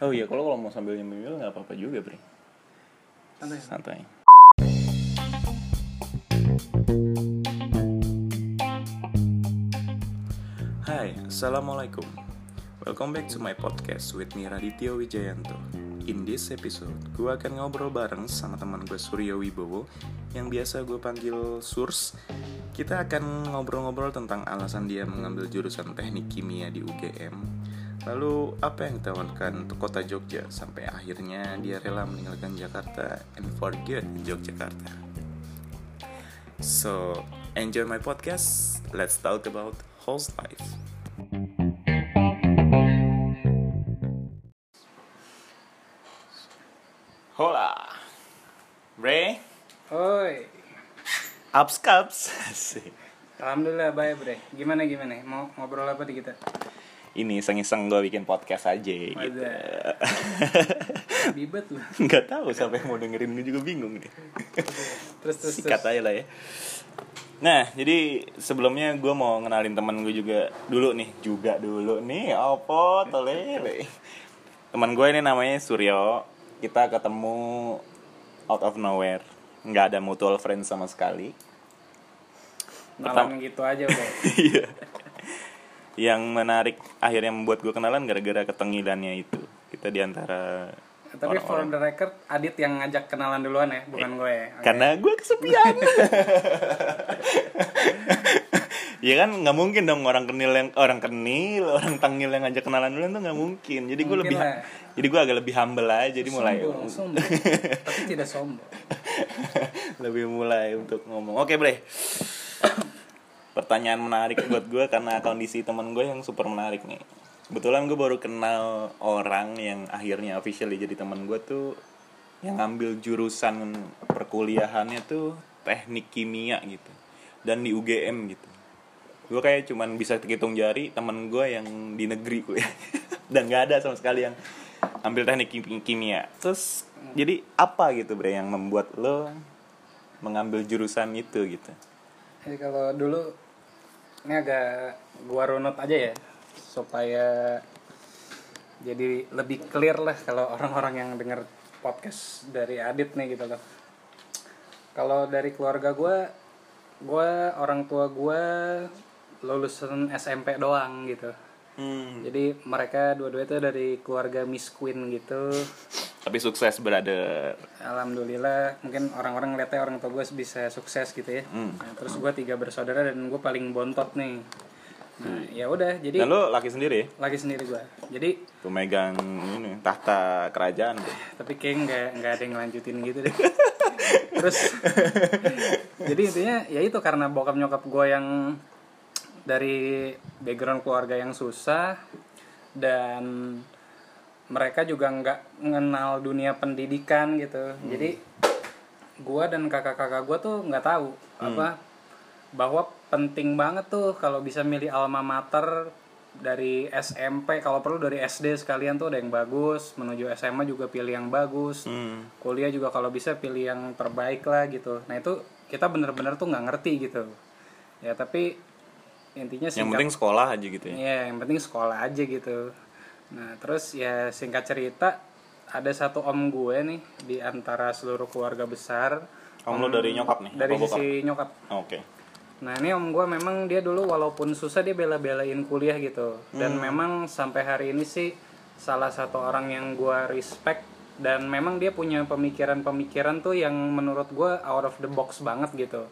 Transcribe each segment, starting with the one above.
Oh iya, kalau kalau mau sambil nyemil nggak apa-apa juga, Bre. Santai. Santai. Hai, Assalamualaikum. Welcome back to my podcast with me Raditya Wijayanto. In this episode, gue akan ngobrol bareng sama teman gue Suryo Wibowo yang biasa gue panggil Surs. Kita akan ngobrol-ngobrol tentang alasan dia mengambil jurusan teknik kimia di UGM. Lalu apa yang ditawarkan untuk kota Jogja sampai akhirnya dia rela meninggalkan Jakarta and for good Yogyakarta. So, enjoy my podcast. Let's talk about host life. Hola. Bre, Oi. ups cups. Alhamdulillah baik bre. Gimana gimana? Mau ngobrol apa di kita? Ini iseng-iseng gue bikin podcast aja gitu. Wadah. Bibet lu. Nggak tahu siapa yang mau dengerin gue juga bingung nih. Terus terus Sikat terus. aja lah ya. Nah, jadi sebelumnya gue mau ngenalin teman gue juga dulu nih, juga dulu nih, apa tolele. Teman gue ini namanya Suryo. Kita ketemu out of nowhere, nggak ada mutual friend sama sekali. Kenalan gitu aja bre. Iya. Yang menarik akhirnya membuat gue kenalan gara-gara ketengilannya itu. Kita di antara Tapi for the record, Adit yang ngajak kenalan duluan ya, bukan gue. ya. Oke. karena gue kesepian. ya kan nggak mungkin dong orang kenil yang orang kenil orang tangil yang ngajak kenalan dulu tuh nggak mungkin jadi gue lebih lah. jadi gue agak lebih humble aja jadi mulai Sombong. Tapi tidak sombong. lebih mulai untuk ngomong oke bre pertanyaan menarik buat gue karena kondisi teman gue yang super menarik nih. Kebetulan gue baru kenal orang yang akhirnya officially jadi teman gue tuh yang ngambil jurusan perkuliahannya tuh teknik kimia gitu dan di UGM gitu. Gue kayak cuman bisa hitung jari temen gue yang di negeri kuliah dan nggak ada sama sekali yang ambil teknik kim- kimia. Terus jadi apa gitu bre yang membuat lo mengambil jurusan itu gitu? Jadi kalau dulu ini agak gua runut aja ya supaya jadi lebih clear lah kalau orang-orang yang denger podcast dari Adit nih gitu loh. Kalau dari keluarga gua gua orang tua gua lulusan SMP doang gitu. hmm. Jadi mereka dua-dua itu dari keluarga Miss Queen gitu. Tapi sukses brother Alhamdulillah mungkin orang-orang ngeliatnya orang tua gue bisa sukses gitu ya. Hmm. Nah, terus gue tiga bersaudara dan gue paling bontot nih. Nah ya udah jadi dan lo laki sendiri lagi sendiri gue. Jadi pemegang ini tahta kerajaan tapi kayak nggak nggak ada yang lanjutin gitu deh. terus jadi intinya ya itu karena bokap nyokap gue yang dari background keluarga yang susah dan mereka juga nggak mengenal dunia pendidikan gitu. Jadi gua dan kakak-kakak gua tuh nggak tahu apa bahwa penting banget tuh kalau bisa milih alma mater dari SMP kalau perlu dari SD sekalian tuh ada yang bagus menuju SMA juga pilih yang bagus. Hmm. kuliah juga kalau bisa pilih yang terbaik lah gitu. Nah itu kita bener-bener tuh nggak ngerti gitu. Ya tapi intinya yang singkat penting sekolah aja gitu ya? Ya yang penting sekolah aja gitu nah terus ya singkat cerita ada satu om gue nih di antara seluruh keluarga besar. Om lo dari nyokap nih dari bokap? sisi nyokap. Oke. Nah ini om gue memang dia dulu walaupun susah dia bela-belain kuliah gitu. Dan memang sampai hari ini sih salah satu orang yang gue respect Dan memang dia punya pemikiran-pemikiran tuh yang menurut gue out of the box banget gitu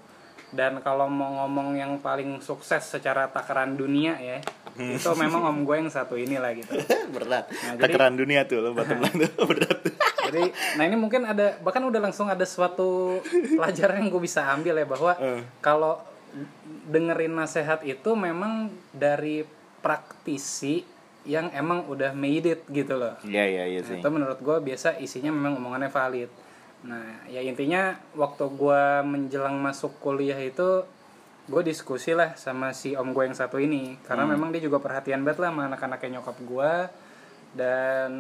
Dan kalau mau ngomong yang paling sukses secara takaran dunia ya Itu memang om gue yang satu ini lah gitu berat Nah, jadi- takaran dunia tuh lo bottom line tuh berat Jadi nah ini mungkin ada bahkan udah langsung ada suatu pelajaran yang gue bisa ambil ya bahwa Eh. kalau dengerin nasihat itu memang dari praktisi yang emang udah made it gitu loh. iya iya iya Nah, sih itu menurut gue biasa isinya memang omongannya valid. Nah ya intinya waktu gue menjelang masuk kuliah itu gue diskusi lah sama si om gue yang satu ini. Karena memang dia juga perhatian banget lah sama anak-anaknya nyokap gue dan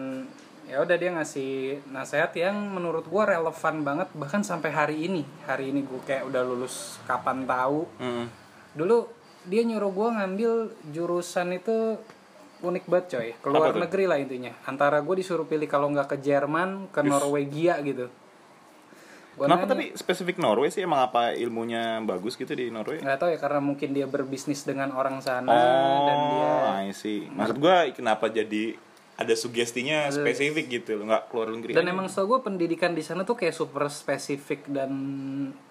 ya udah dia ngasih nasihat yang menurut gue relevan banget bahkan sampai hari ini. Hari ini gue kayak udah lulus kapan tahu. Hmm. dulu dia nyuruh gue ngambil jurusan itu unik banget coy. Keluar negeri lah intinya. Antara gue disuruh pilih kalau nggak ke Jerman ke Norwegia gitu Gua Kenapa nanya, tapi spesifik Norway sih emang apa ilmunya bagus gitu di Norway? nggak tahu ya karena mungkin dia berbisnis dengan orang sana Oh, dan dia I see. Maksud gua kenapa jadi ada sugestinya spesifik gitu loh, nggak keluar negeri. dan aja. emang setahu gue pendidikan di sana tuh kayak super spesifik dan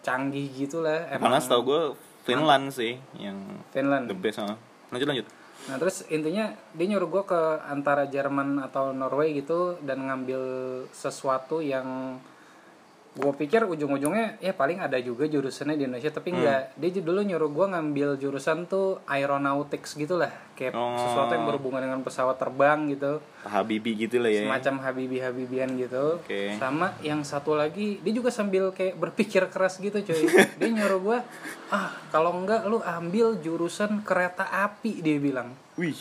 canggih gitu lah emang Karena setahu gua Finland sih yang Finland the best. ah. Lanjut lanjut. Nah terus intinya dia nyuruh gue ke antara Jerman atau Norway gitu dan ngambil sesuatu yang gue pikir ujung-ujungnya ya paling ada juga jurusannya di Indonesia tapi Hmm. enggak dia dulu nyuruh gue ngambil jurusan tuh aeronautics gitu lah kayak Oh. sesuatu yang berhubungan dengan pesawat terbang gitu Habibi gitu lah ya. semacam habibi habibian gitu Oke. sama yang satu lagi dia juga sambil kayak berpikir keras gitu coy dia nyuruh gue ah kalau enggak lu ambil jurusan kereta api dia bilang Wih,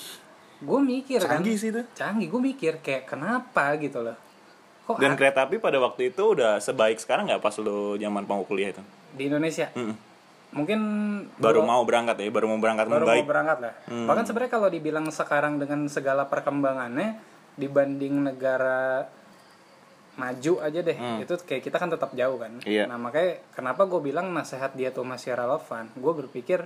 gue mikir canggih kan sih itu. canggih gue mikir kayak kenapa gitu loh kok Dan kereta api pada waktu itu udah sebaik sekarang nggak pas lo zaman mau kuliah itu? di Indonesia Mm-mm. mungkin Baru mau berangkat ya, baru mau berangkat baru membaik. mau berangkat lah bahkan sebenarnya kalau dibilang sekarang dengan segala perkembangannya dibanding negara maju aja deh itu kayak kita kan tetap jauh kan Iya. nah makanya kenapa gue bilang nasihat dia tuh masih relevan gue berpikir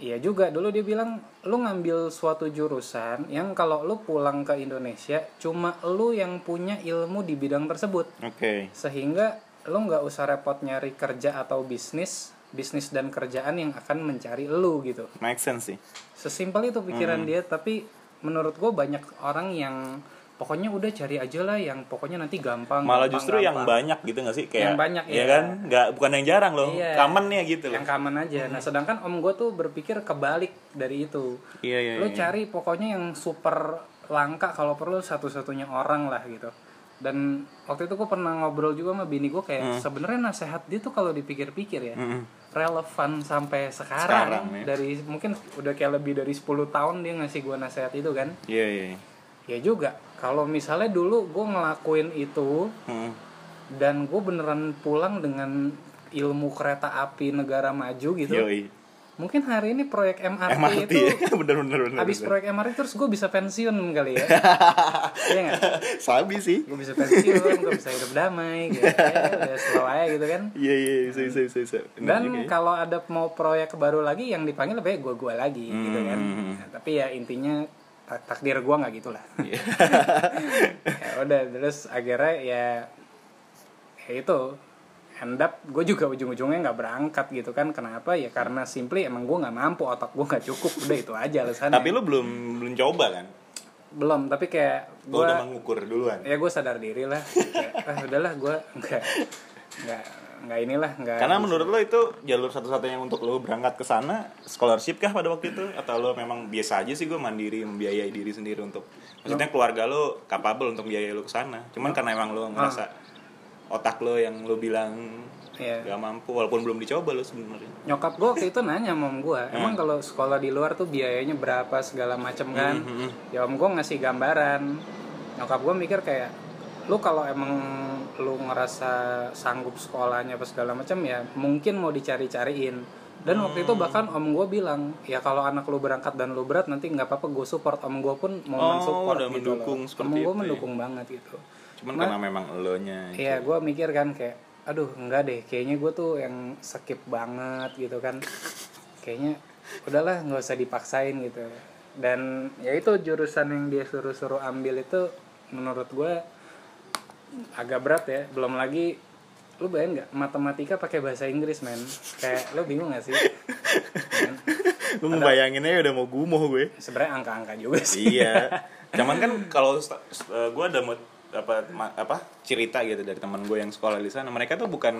Iya juga dulu dia bilang lu ngambil suatu jurusan yang kalau lu pulang ke Indonesia cuma lu yang punya ilmu di bidang tersebut Oke. sehingga lo nggak usah repot nyari kerja atau bisnis bisnis dan kerjaan yang akan mencari lu gitu Make sense sih. sesimpel itu pikiran dia tapi menurut gue banyak orang yang pokoknya udah cari aja lah yang pokoknya nanti gampang Malah gampang, justru yang gampang. banyak gitu gak sih kayak Yang banyak, ya iya. kan nggak bukan yang jarang loh Iya. common ya gitu loh yang common aja nah sedangkan om gue tuh berpikir kebalik dari itu iya iya lo iya. cari pokoknya yang super langka kalau perlu satu-satunya orang lah gitu dan waktu itu gue pernah ngobrol juga sama bini gue kayak Hmm. sebenarnya nasehat dia tuh kalau dipikir-pikir ya Mm-mm. relevan sampai sekarang, Sekarang, ya. dari mungkin udah kayak lebih dari 10 tahun dia ngasih gue nasehat itu kan iya iya iya. ya juga kalau misalnya dulu gue ngelakuin itu Mm-mm. dan gue beneran pulang dengan ilmu kereta api negara maju gitu Yoi. mungkin hari ini proyek MRT, MRT itu ya bener bener bener Abis bener. proyek MRT terus gue bisa pensiun kali ya Iya nggak? sabi sih Gue bisa pensiun, gue bisa hidup damai gitu ya, Udah slow aja gitu kan iya iya bisa bisa bisa, bisa. Bener Dan juga ya. kalau ada mau proyek baru lagi yang dipanggil lebih gue gue lagi gitu kan Hmm. Nah, Tapi ya intinya tak- takdir gue nggak gitu lah. Iya. ya udah terus akhirnya ya ya itu end up gue juga ujung-ujungnya nggak berangkat gitu kan. Kenapa? Ya karena simply emang gue nggak mampu otak gue nggak cukup. Udah itu aja alasannya. Tapi lu belum belum coba kan? Belum tapi kayak gue udah mengukur duluan. Ya gue sadar diri lah. Kayak, ah udahlah gue nggak nggak nggak inilah nggak karena menurut lo itu jalur satu-satunya untuk lo berangkat ke sana scholarship kah pada waktu itu? Atau lo memang biasa aja sih gue mandiri membiayai diri sendiri untuk maksudnya keluarga lo capable untuk biayai lo ke sana. Cuman karena emang lo ngerasa otak lo yang lo bilang Iya. gak mampu walaupun belum dicoba lo sebenarnya. Nyokap gue waktu itu nanya sama om gue Hmm. emang kalau sekolah di luar tuh biayanya berapa segala macem kan? Hmm, ya om gue ngasih gambaran. Nyokap gue mikir kayak lu kalau emang lu ngerasa sanggup sekolahnya apa segala macam ya mungkin mau dicari-cariin dan waktu itu bahkan om gue bilang ya kalau anak lu berangkat dan lu berat nanti nggak apa-apa gue support om gue pun mau Oh, mensupport udah gitu mendukung loh. seperti om gue itu ya. mendukung banget gitu cuman karena memang lo nya Iya, gue mikir kan kayak, aduh enggak deh, kayaknya gue tuh yang skip banget gitu kan. Kayaknya udahlah nggak usah dipaksain gitu. Dan ya itu jurusan yang dia suruh-suruh ambil itu menurut gue agak berat ya. Belum lagi lu bayangin nggak matematika pakai bahasa Inggris men. Kayak lu bingung gak sih? Men, lo ngebayanginnya udah mau gumoh gue. Sebenarnya angka-angka juga sih. Iya. Cuman kan kalau gue ada mau apa apa cerita gitu dari teman gue yang sekolah di sana. Mereka tuh bukan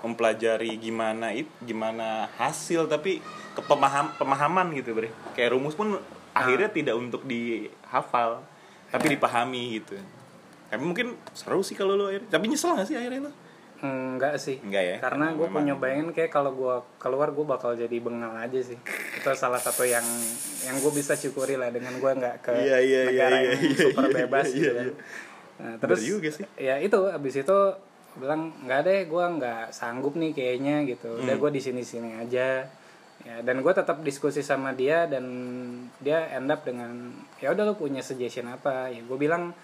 mempelajari gimana it gimana hasil tapi kepemaham pemahaman gitu bre. Kayak rumus pun akhirnya tidak untuk dihafal tapi dipahami gitu tapi mungkin seru sih kalau lo akhirnya tapi nyesel gak sih akhirnya lo Enggak sih. Enggak ya? Karena gue punya bayangin kayak kalau gue keluar gue bakal jadi bengal aja sih. Itu salah satu yang yang gue bisa syukuri lah dengan gue nggak ke Iya, iya, negara iya, yang iya, super iya, bebas iya, gitu iya, kan. iya. Nah, terus juga sih. ya itu abis itu bilang nggak deh gue nggak sanggup nih kayaknya gitu. Hmm. Udah gue di sini sini aja. ya dan gue tetap diskusi sama dia dan dia end up dengan ya udah lu punya suggestion apa ya gue bilang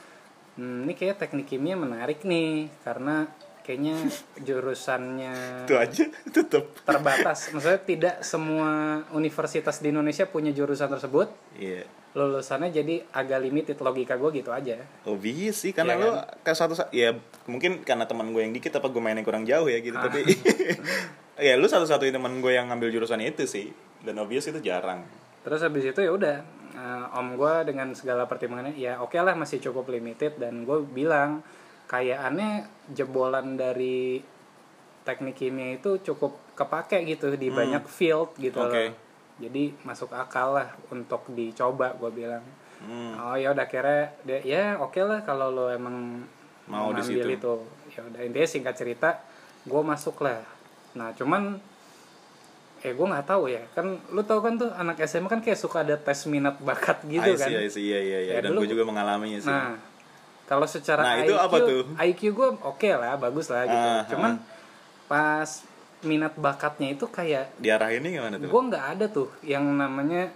"Hmm, ini kayak teknik kimia menarik nih karena kayaknya jurusannya itu aja tetep. terbatas. Maksudnya tidak semua universitas di Indonesia punya jurusan tersebut. Iya. Lulusannya jadi agak limited logika gue gitu aja. Obvious sih karena Iya lu ke suatu sa- ya mungkin karena teman gue yang dikit apa gue mainnya kurang jauh ya gitu Ah. tapi ya lu satu-satunya teman gue yang ngambil jurusan itu sih. Dan obvious itu jarang. Terus habis itu ya udah eh, om gue dengan segala pertimbangannya ya oke lah masih cukup limited dan gue bilang kayakannya jebolan dari teknik kimia itu cukup kepake gitu di banyak field gitu Hmm. Oke. loh jadi masuk akal lah untuk dicoba gue bilang Hmm. oh ya udah kira dia ya oke lah kalau lo emang Mau situ. itu ya udah intinya singkat cerita gue masuk lah nah cuman eh gue nggak tahu ya kan lu tau kan tuh anak SMA kan kayak suka ada tes minat bakat gitu I see, kan I see, iya iya iya Ya, dan gue juga mengalaminya sih nah kalau secara Nah, IQ itu apa tuh? IQ gue oke lah bagus lah gitu Ah, cuman pas minat bakatnya itu kayak diarahinnya gimana tuh gue nggak ada tuh yang namanya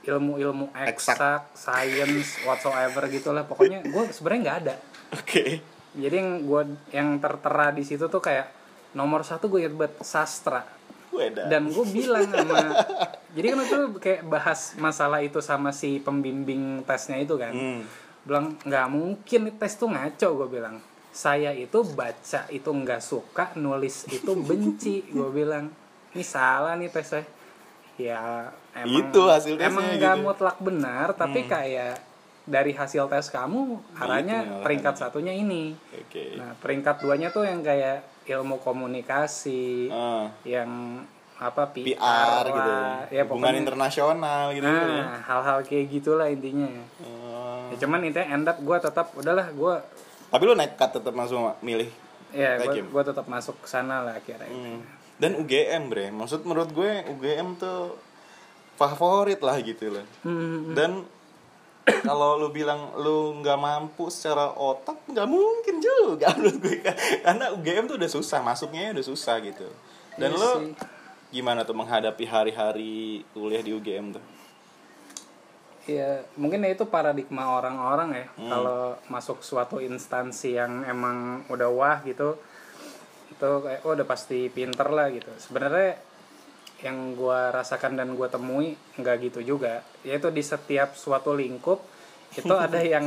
ilmu-ilmu Eksak. eksak, science, whatsoever gitulah. Pokoknya gue sebenarnya nggak ada. oke Jadi yang gue yang tertera di situ tuh kayak nomor satu gue inget banget sastra. Weda. Dan gue bilang sama, jadi kan itu kayak bahas masalah itu sama si pembimbing tesnya itu kan. Hmm. Bilang nggak mungkin nih tes tuh ngaco gue bilang. Saya itu baca itu nggak suka, nulis itu benci. gue bilang ini salah nih tesnya. Ya emang Itu hasil tesnya emang nggak gitu. mutlak benar, tapi kayak dari hasil tes kamu arahnya Gitu, peringkat satunya ini. oke Nah peringkat duanya tuh yang kayak ilmu komunikasi, Ah, yang apa PR, PR gitu lah. ya hubungan pokoknya internasional gitu ya. nah hal-hal kayak gitulah intinya Oh. ya cuman intinya end up gue tetap udahlah gue tapi lu nekat tetap langsung milih ya gue tetap masuk ke sana lah akhirnya Hmm. dan UGM bre maksud menurut gue UGM tuh favorit lah gitu loh Hmm, dan kalau lu bilang lu nggak mampu secara otak nggak mungkin juga menurut gue. Karena UGM tuh udah susah masuknya udah susah gitu. Dan Iya lu gimana tuh menghadapi hari-hari kuliah di UGM tuh? Ya mungkin ya itu paradigma orang-orang ya. Hmm. kalau masuk suatu instansi yang emang udah wah gitu itu kayak oh udah pasti pinter lah gitu. Sebenarnya yang gua rasakan dan gua temui nggak gitu juga. Yaitu di setiap suatu lingkup itu ada yang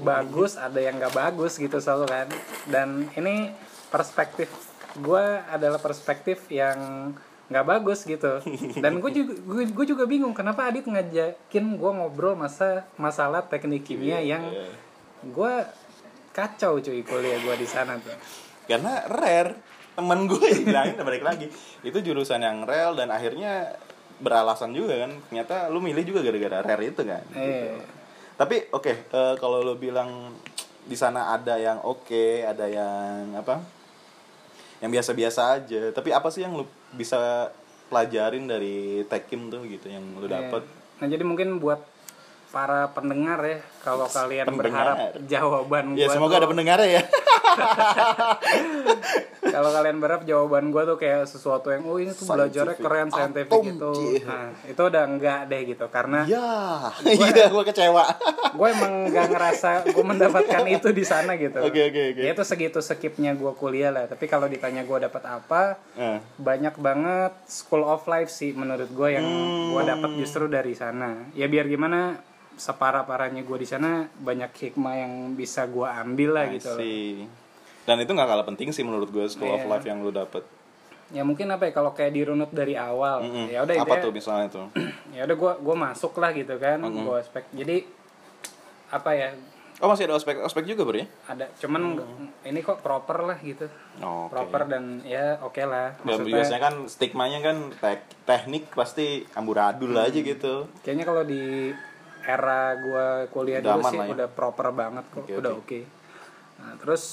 bagus ada yang nggak bagus gitu selalu kan. Dan ini perspektif gua adalah perspektif yang nggak bagus gitu. Dan gue juga gue juga bingung kenapa Adit ngajakin gue ngobrol masa masalah teknik kimia yang Iya. gue kacau cuy kuliah gue di sana tuh. Karena rare temen gue bilangin balik lagi. Itu jurusan yang rare dan akhirnya beralasan juga kan. Ternyata lu milih juga gara-gara rare itu kan eh. tapi oke eh, kalau lu bilang di sana ada yang oke ada yang apa? Yang biasa-biasa aja. Tapi apa sih yang lu bisa pelajarin dari tekim tuh gitu yang lu Iya. dapet? Nah jadi mungkin buat para pendengar ya, kalau kalian Pendengar. berharap jawaban ya semoga tuh- ada pendengarnya ya kalau kalian berharap jawaban gue tuh kayak sesuatu yang oh ini tuh belajarnya keren scientific Atom, gitu. Nah itu udah enggak deh gitu karena ya iya gue kecewa gue emang nggak ngerasa gue mendapatkan itu di sana gitu. Oke, oke, oke. Ya itu segitu skipnya gue kuliah lah. Tapi kalau ditanya gue dapat apa, Eh, banyak banget school of life sih menurut gue yang gue Hmm. dapat justru dari sana ya biar gimana separah parahnya gue di sana banyak hikmah yang bisa gue ambil lah I gitu see. dan itu nggak kalah penting sih menurut gue school of Iya. life yang lu dapet. Ya mungkin apa ya kalau kayak dirunut dari awal. Mm-mm. ya udah apa tuh misalnya tuh ya udah gue gue masuk lah gitu kan gue aspek jadi apa ya? Oh masih ada ospek ospek juga bro ya? Ada cuman ini kok proper lah gitu. Oh, oke. proper dan ya oke lah. Dan biasanya kan stigmanya kan tek- teknik pasti amburadul Hmm. aja gitu. Kayaknya kalau di era gua kuliah Udah dulu sih ya. udah proper banget kok Oke, udah oke. oke. Nah terus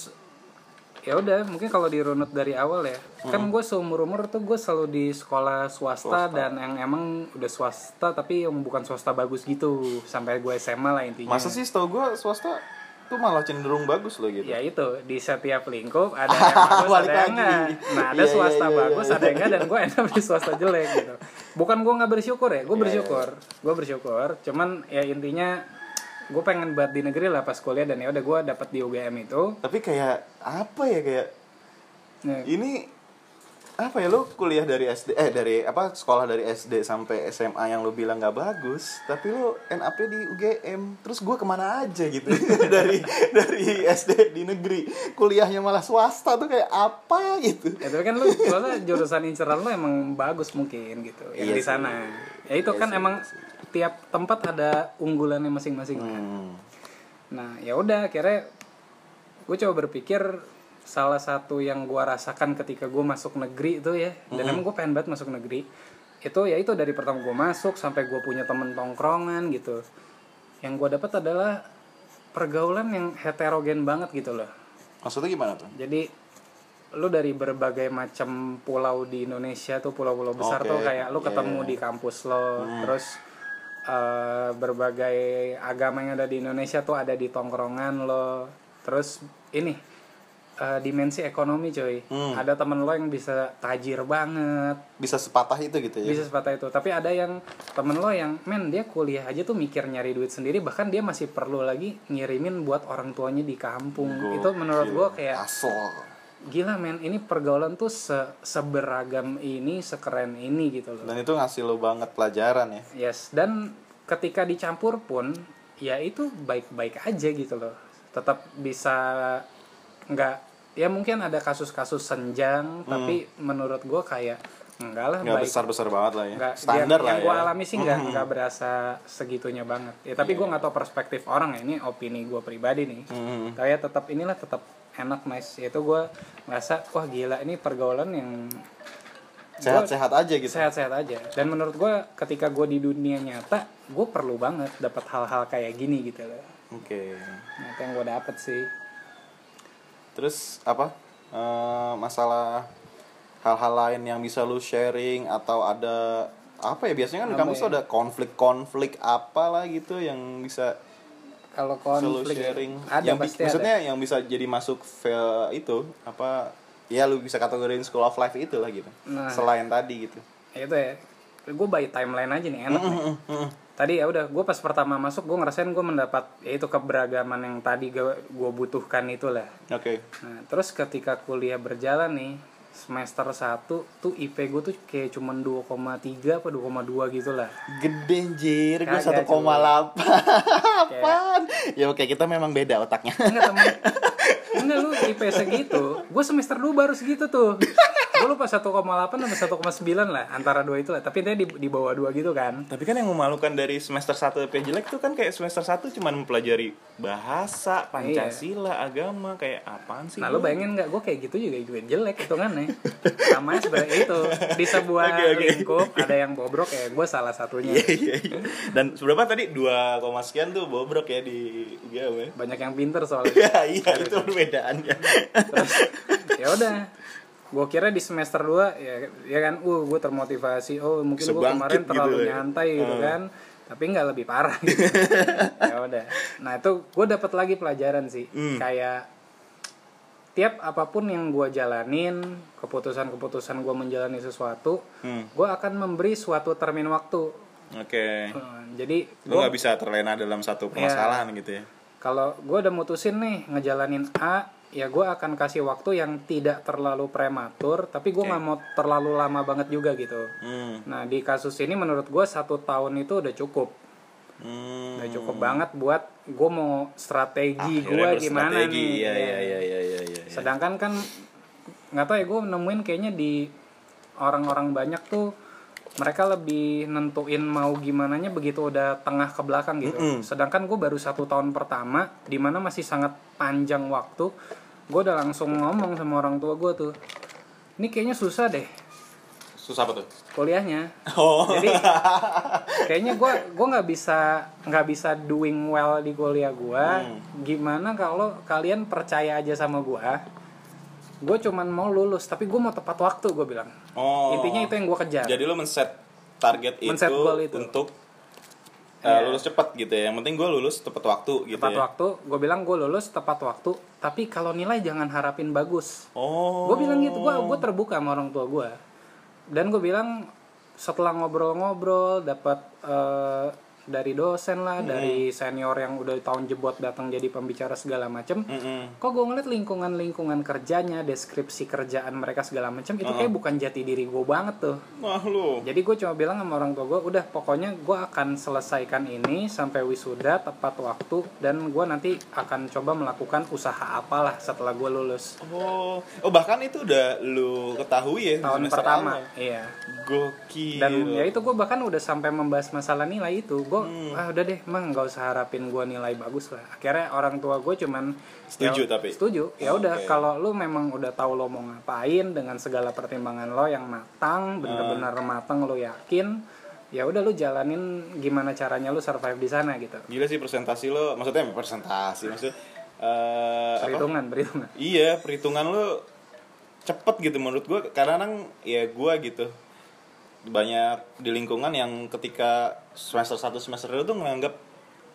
ya udah mungkin kalau dirunut dari awal ya kan gue seumur umur tuh gue selalu di sekolah swasta, dan yang emang udah swasta tapi yang bukan swasta bagus gitu sampai gue SMA lah intinya. Masa sih setahu gue swasta tuh malah cenderung bagus loh gitu. Ya itu di setiap lingkup ada yang bagus ada yang enggak. Nah ada Iya, iya, swasta iya, bagus ada yang enggak dan gue enak di swasta jelek gitu bukan gue nggak bersyukur ya gue Iya, bersyukur. Gue bersyukur cuman ya intinya gue pengen buat di negeri lah pas kuliah dan ya udah gue dapat di UGM itu. Tapi kayak apa ya kayak Nah, ini apa ya lu kuliah dari SD eh dari apa sekolah dari SD sampai SMA yang lu bilang nggak bagus tapi lu NAP di UGM terus gua ke mana aja gitu dari dari SD di negeri. Kuliahnya malah swasta tuh kayak apa gitu. Ya tapi kan lu soalnya jurusan inceran lu emang bagus mungkin gitu yang Iya di sana. Ya itu Iya kan sih, emang iya tiap tempat ada unggulannya masing-masing hmm. nah ya udah akhirnya gue coba berpikir salah satu yang gue rasakan ketika gue masuk negeri itu ya dan emang gue pengen banget masuk negeri itu ya itu dari pertama gue masuk sampai gue punya temen tongkrongan gitu. Yang gue dapat adalah pergaulan yang heterogen banget gitu loh. Maksudnya gimana tuh? Jadi lu dari berbagai macam pulau di Indonesia tuh pulau-pulau besar Oke, tuh kayak lu ketemu iya. di kampus lo terus eh, berbagai agama yang ada di Indonesia tuh ada di tongkrongan lo. Terus ini eh, dimensi ekonomi coy Hmm. ada temen lo yang bisa tajir banget. Bisa sepatah itu gitu ya? Bisa sepatah itu. Tapi ada yang temen lo yang men dia kuliah aja tuh mikir nyari duit sendiri bahkan dia masih perlu lagi ngirimin buat orang tuanya di kampung. Itu menurut gua kayak asal gila men ini pergaulan tuh se seberagam ini sekeren ini gitu loh. Dan itu ngasih lo banget pelajaran ya? Yes. Dan ketika dicampur pun ya itu baik-baik aja gitu loh. Tetap bisa nggak ya mungkin ada kasus-kasus senjang tapi menurut gua kayak enggak lah nggak baik. besar besar banget lah ya. Nggak standar yang, lah yang ya. gue alami sih nggak nggak berasa segitunya banget. Ya tapi gue nggak tahu perspektif orang ya ini opini gue pribadi nih. Hmm. ya tetap inilah tetap enak nice. Itu gue ngerasa wah gila ini pergaulan yang sehat-sehat aja gitu. sehat-sehat aja. Dan menurut gue ketika gue di dunia nyata gue perlu banget dapat hal-hal kayak gini gitu loh. Oke. Nah, itu yang gue dapet sih Terus apa? Eh, masalah hal-hal lain yang bisa lu sharing atau ada apa ya? Biasanya kan di kampus ya? ada konflik-konflik apa lah gitu yang bisa kalau konflik sharing. ada yang pasti maksudnya yang bisa jadi masuk feel itu apa ya lu bisa kategoriin school of life itu lah gitu. Nah. selain tadi gitu. Ada itu ya. Gue by timeline aja nih enak nih tadi ya udah gue pas pertama masuk gue ngerasain gue mendapat ya itu keberagaman yang tadi gue butuhkan itulah. Oke. Nah terus ketika kuliah berjalan nih semester 1 tuh IP gue tuh kayak cuman 2,3 apa 2,2 gitu lah gede anjir. Gue 1,8 apaan? Ya oke kita memang beda otaknya. Enggak temen. Enggak lu IP segitu gue semester 2 baru segitu tuh gue lupa 1,8 sama 1,9 lah antara dua itu lah tapi dia di, di bawah dua gitu kan. Tapi kan yang memalukan dari semester 1 EP jelek tuh kan kayak semester 1 cuman mempelajari bahasa, Pancasila, agama, kayak apaan sih? Nah lu bayangin nggak? Gue kayak gitu juga juga jelek hitungannya Sama sebenarnya itu. Di sebuah Oke, oke. lingkup ada yang bobrok ya gue salah satunya. Iya iya iya. Dan seberapa tadi? 2, koma sekian tuh bobrok ya di UGM ya. Banyak yang pinter soalnya. Iya iya itu perbedaannya. Ya udah gue kira di semester 2 ya, ya kan uh gue termotivasi oh mungkin gue kemarin terlalu gitu ya. nyantai gitu Hmm. kan tapi nggak lebih parah gitu. ya udah nah itu gue dapat lagi pelajaran sih Hmm. kayak tiap apa pun yang gue jalanin keputusan-keputusan gue menjalani sesuatu Hmm. gue akan memberi suatu termin waktu Oke. Eh, jadi Lu gua- nggak bisa terlena dalam satu permasalahan gitu ya. kalau gue udah mutusin nih ngejalanin A ya gue akan kasih waktu yang tidak terlalu prematur tapi gue nggak mau terlalu lama banget juga gitu Hmm. nah di kasus ini menurut gue satu tahun itu udah cukup Hmm. udah cukup banget buat gue mau strategi gue Akhirnya gimana nih Ya. iya iya iya iya iya. sedangkan kan nggak tahu ya gue nemuin kayaknya di orang-orang banyak tuh mereka lebih nentuin mau gimana nya begitu udah tengah ke belakang gitu Mm-mm. sedangkan gue baru satu tahun pertama di mana masih sangat panjang waktu gue udah langsung ngomong sama orang tua gue tuh ini kayaknya susah deh Susah apa tuh? kuliahnya Oh. jadi kayaknya gue gua nggak bisa nggak bisa doing well di kuliah gue Hmm. gimana kalau kalian percaya aja sama gue gue cuman mau lulus tapi gue mau tepat waktu gue bilang Oh. intinya itu yang gue kejar Jadi lu men-set target itu, Men-set goal itu. untuk uh, Iya. lulus cepat gitu ya. Yang penting gue lulus tepat waktu gitu tepat ya. waktu gue bilang gue lulus tepat waktu tapi kalau nilai jangan harapin bagus Oh. gue bilang gitu gue gue terbuka sama orang tua gue dan gue bilang setelah ngobrol-ngobrol dapat eh, dari dosen lah dari senior yang udah tahun jebot datang jadi pembicara segala macem Mm-mm. kok gue ngeliat lingkungan-lingkungan kerjanya deskripsi kerjaan mereka segala macam itu kayak bukan jati diri gue banget tuh Wah lu. jadi gue cuma bilang sama orang tua gue udah pokoknya gue akan selesaikan ini sampai wisuda tepat waktu dan gue nanti akan coba melakukan usaha apalah setelah gue lulus Oh, oh bahkan itu udah lu ketahui ya tahun pertama awal. iya Gokil. dan ya itu gue bahkan udah sampai membahas masalah nilai itu gue Hmm. ah udah deh emang nggak usah harapin gue nilai bagus lah akhirnya orang tua gue cuman Setuju ya, tapi? setuju ya Oh, udah oke. kalau lu memang udah tahu lo mau ngapain dengan segala pertimbangan lo yang matang bener-bener Ah. matang lo yakin ya udah lu jalanin gimana caranya lu survive di sana gitu Gila sih presentasi lo, maksudnya presentasi maksud eh apa? perhitungan perhitungan Iya, perhitungan lo cepet gitu menurut gue karena kadang ya gue gitu banyak di lingkungan yang ketika semester 1 semester 2 tuh menganggap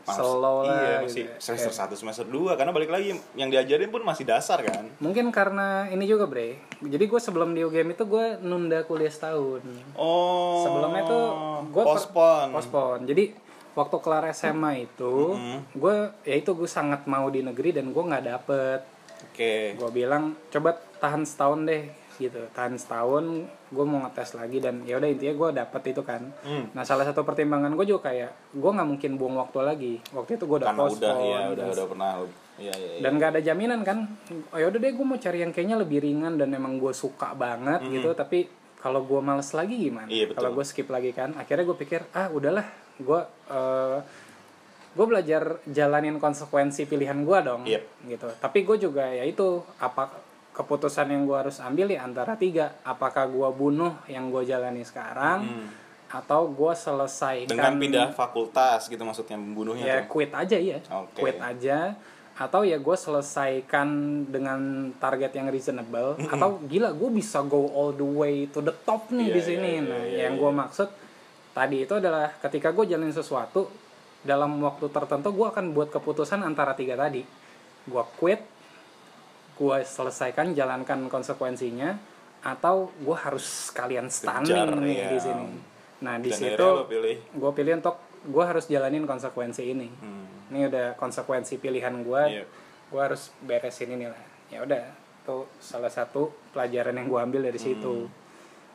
"Mas, Slow lah iya gitu masih ya." semester 1 semester 2 karena balik lagi yang diajarin pun masih dasar kan? Mungkin karena ini juga bre. Jadi gue sebelum di UGM itu gue nunda kuliah setahun. Oh. Sebelumnya tuh gue pospon pospon jadi waktu kelar SMA itu gue ya itu gue sangat mau di negeri dan gue nggak dapet. Oke. Gue bilang coba tahan setahun deh gitu. Tahan setahun gue mau ngetes lagi dan ya udah intinya gue dapet itu kan. Hmm. nah salah satu pertimbangan gue juga kayak gue nggak mungkin buang waktu lagi. Waktu itu gue udah karena pospon udah ya udah dan- udah pernah iya iya iya. dan nggak ada jaminan kan. Oh yaudah deh gue mau cari yang kayaknya lebih ringan dan emang gue suka banget gitu. Tapi kalau gue males lagi gimana? Iya, kalau gue skip lagi kan akhirnya gue pikir ah udahlah gue eh gue belajar jalanin konsekuensi pilihan gue dong. Yep. gitu. Tapi gue juga ya itu apa keputusan yang gue harus ambil ya antara tiga. Apakah gue bunuh yang gue jalani sekarang atau gue selesaikan dengan pindah fakultas gitu maksudnya membunuhnya ya tuh. quit aja ya Oke. quit aja. Atau ya gue selesaikan dengan target yang reasonable. Atau gila gue bisa go all the way to the top nih Iya, di iya, sini. iya, nah iya, yang iya. gue maksud tadi itu adalah ketika gue jalanin sesuatu dalam waktu tertentu gue akan buat keputusan antara tiga tadi. Gue quit gue selesaikan jalankan konsekuensinya atau gue harus sekalian stunning Kejar, nih iya. di sini nah di Dan situ gue pilih untuk gue harus jalanin konsekuensi ini hmm. ini udah konsekuensi pilihan gue Iya. gue harus beresin ini lah ya udah itu salah satu pelajaran yang gue ambil dari situ Hmm.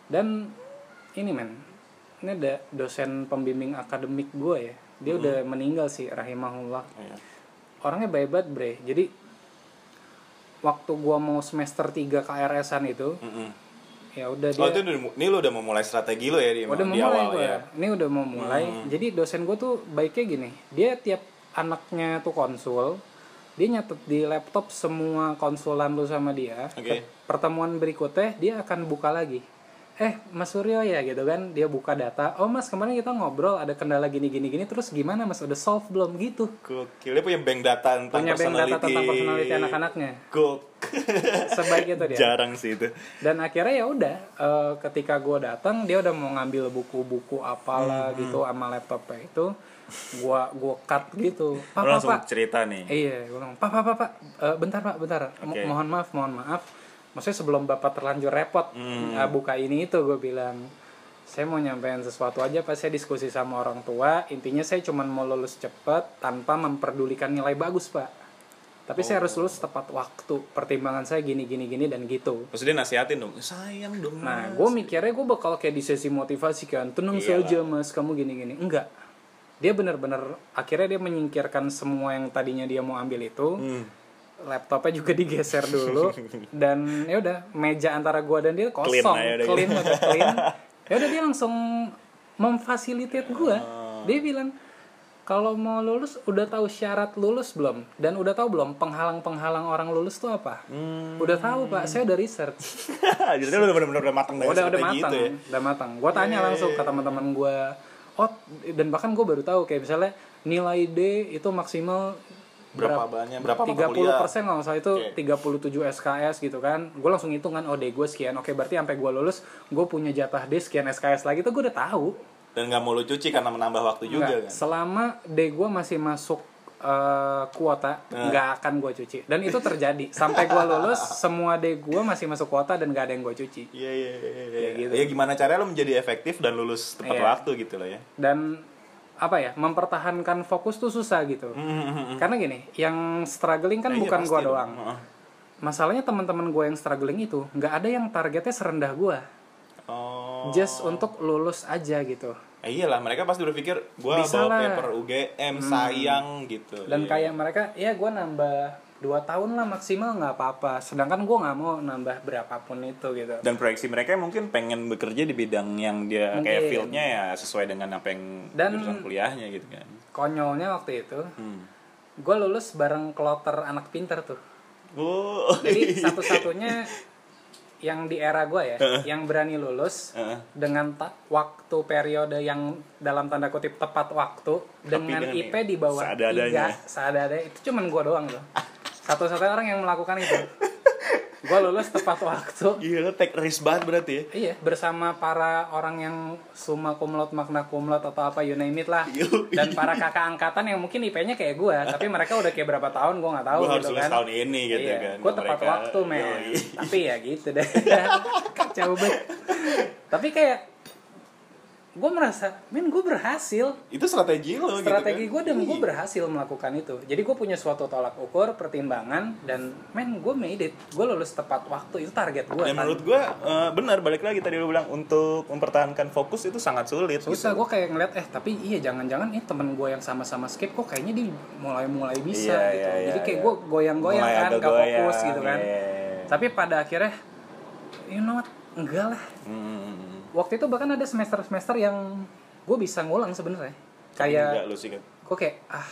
dan ini men ini ada dosen pembimbing akademik gue ya dia Hmm. udah meninggal sih rahimahullah Iya. orangnya baik banget bre jadi waktu gue mau semester 3 KRS-an itu Mm-mm. ya udah dia Oh itu udah, ini lo udah mau mulai strategi lo ya di, udah mau di awal gue ya. ini udah mau mulai jadi dosen gue tuh baiknya gini dia tiap anaknya tuh konsul dia nyatet di laptop semua konsulan lu sama dia Oke. Ke- pertemuan berikutnya dia akan buka lagi eh Mas Suryo ya gitu kan. Dia buka data oh Mas kemarin kita ngobrol ada kendala gini gini gini terus gimana Mas? Udah solve belum? Gitu. Gokil, dia punya bank data tentang punya bank data tentang personality. anak-anaknya. Gok. sebaik itu dia. Jarang sih itu. dan akhirnya ya udah eh, ketika gue datang dia udah mau ngambil buku-buku apalah Hmm, gitu sama laptopnya itu gua gua cut gitu. Pak langsung pak. cerita nih. iya gue bilang pak pak pak, pak Eh, bentar pak bentar. Mo- Oke. mohon maaf mohon maaf maksudnya sebelum bapak terlanjur repot Hmm. eh, buka ini itu gue bilang saya mau nyampein sesuatu aja pas saya diskusi sama orang tua intinya saya cuma mau lulus cepet tanpa memperdulikan nilai bagus pak tapi saya harus lulus tepat waktu pertimbangan saya gini gini gini dan gitu dia nasihatin dong, sayang dong. Nah, Mas." gue mikirnya gue bakal kayak di sesi motivasi kan, tenang Iyalah. saja mas, kamu gini-gini. Enggak, dia bener-bener akhirnya dia menyingkirkan semua yang tadinya dia mau ambil itu. Hmm. Laptopnya juga digeser dulu dan ya udah meja antara gue dan dia kosong, Clean udah clean, gitu. clean. Ya udah dia langsung memfasilitate gue. Oh. Dia bilang kalau mau lulus udah tahu syarat lulus belum dan udah tahu belum penghalang-penghalang orang lulus tuh apa? Hmm. Udah tahu pak, saya udah research. Jadi udah bener-bener udah matang udah udah matang itu ya. udah matang gue tanya Iya, langsung ke teman-teman gue oh dan bahkan gue baru tahu kayak misalnya nilai D itu maksimal Berapa banyak, berapa mata tiga puluh kuliah. persen kalau salah itu Oke. 37 SKS gitu kan gue langsung hitung kan oh D gue sekian oke berarti sampai gue lulus gue punya jatah D sekian SKS lagi tuh gue udah tahu Dan nggak mau lo cuci karena menambah waktu juga Nggak, kan. selama D gue masih masuk eh, kuota Nah. nggak akan gue cuci dan itu terjadi sampai gue lulus semua D gue masih masuk kuota dan gak ada yang gue cuci Iya iya iya. iya. Kayak gitu. Ya gimana caranya lo menjadi efektif dan lulus tepat Iya. waktu gitu loh ya. dan apa ya mempertahankan fokus tuh susah gitu karena gini yang struggling kan Iya, bukan pasti gue doang Heeh. masalahnya teman-teman gue yang struggling itu nggak ada yang targetnya serendah gue Oh. just untuk lulus aja gitu Eh, iyalah mereka pasti berpikir gua Bisa bawa paper UGM sayang gitu. dan Iya. kayak mereka ya gue nambah dua tahun lah maksimal nggak apa-apa sedangkan gue nggak mau nambah berapapun itu gitu dan proyeksi mereka mungkin pengen bekerja di bidang yang dia kayak Mungkin. fieldnya ya sesuai dengan apa yang Dan- jurusan kuliahnya gitu kan. konyolnya waktu itu Hmm. gue lulus bareng kloter anak pinter tuh Oh. jadi satu-satunya yang di era gue ya yang berani lulus Heeh. dengan ta- waktu periode yang dalam tanda kutip tepat waktu dengan dengan IP di bawah tiga seada-adanya itu cuman gue doang loh satu-satunya orang yang melakukan itu gue lulus tepat waktu Gila, take risk banget berarti ya. Iya, bersama para orang yang summa cum laude, magna cum laude atau apa you name it lah. Dan para kakak angkatan yang mungkin IP-nya kayak gue, tapi mereka udah kayak berapa tahun gue nggak tahu Gue harus gitu lulus kan. tahun ini gitu iya, kan. Gue tepat mereka. waktu, men. Tapi ya gitu deh. Kacau banget. Tapi kayak gue merasa, men gue berhasil. Itu strategi lo Strategi gitu gue kan. dan gue berhasil melakukan itu. Jadi gue punya suatu tolak ukur, pertimbangan, dan men gue made it. Gue lulus tepat waktu, itu target gue. Dan menurut gue eh, benar balik lagi tadi lo bilang untuk mempertahankan fokus itu sangat sulit. susah gitu. gue kayak ngeliat eh tapi iya jangan-jangan ini temen gue yang sama-sama skip kok kayaknya dia mulai-mulai bisa Iya, gitu iya, jadi iya, kayak iya. gue goyang-goyang Mulai kan gak goyang, fokus gitu kan iya. tapi pada akhirnya you know what enggak lah Hmm. waktu itu bahkan ada semester-semester yang gue bisa ngulang sebenarnya kayak Enggak lu sih kan. gue kayak ah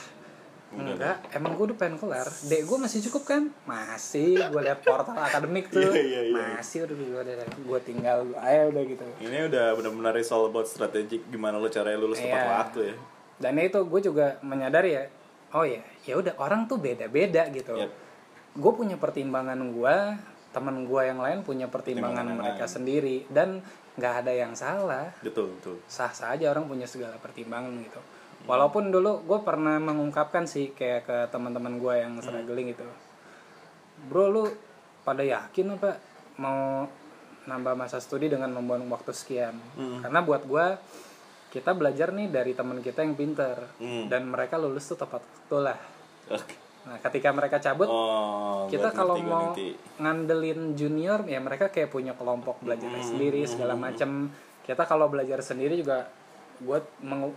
Udah enggak emang gue udah pengen kelar dek gue masih cukup kan masih gue liat portal akademik tuh Iya, iya, iya. masih udah gue udah gue tinggal ayo udah gitu Ini udah benar-benar it's all about strategic gimana lo caranya lulus tepat Iya. waktu ya. dan itu gue juga menyadari ya oh ya ya udah orang tuh beda-beda gitu Yap. gue punya pertimbangan gue teman gue yang lain punya pertimbangan yang mereka lain. sendiri dan nggak ada yang salah Betul, betul. sah sah aja orang punya segala pertimbangan gitu walaupun dulu gue pernah mengungkapkan sih kayak ke teman-teman gue yang struggling gitu bro lu pada yakin apa mau nambah masa studi dengan membuang waktu sekian karena buat gue kita belajar nih dari teman kita yang pinter Hmm. dan mereka lulus tuh tepat waktu lah Oke. Nah ketika mereka cabut Oh, kita kalau ngerti, mau ngerti. ngandelin junior ya mereka kayak punya kelompok belajar Hmm, sendiri segala macam kita kalau belajar sendiri juga gue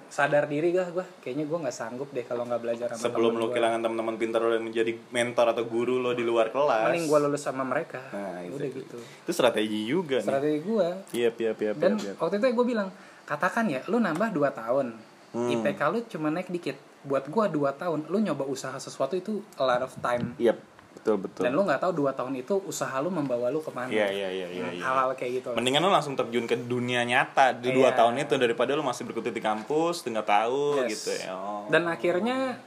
sadar diri gak gue kayaknya gue nggak sanggup deh kalau nggak belajar sama sebelum temen lo gua. kehilangan teman-teman pintar lo yang menjadi mentor atau guru lo di luar kelas. mending gue lulus sama mereka Nah, udah exactly. gitu Itu strategi juga nih. strategi gue Iya, iya, iya, dan waktu itu gue bilang katakan ya lu nambah 2 tahun Hmm. IPK lu cuma naik dikit buat gue 2 tahun lu nyoba usaha sesuatu itu a lot of time Iya, betul betul. dan lu nggak tahu 2 tahun itu usaha lu membawa lu ke mana Iya, iya, iya, iya, iya. hal-hal kayak gitu Mendingan lo langsung terjun ke dunia nyata di dua Iya. tahun itu daripada lo masih berkutit di kampus, nggak tahu Yes. gitu ya. Oh. dan akhirnya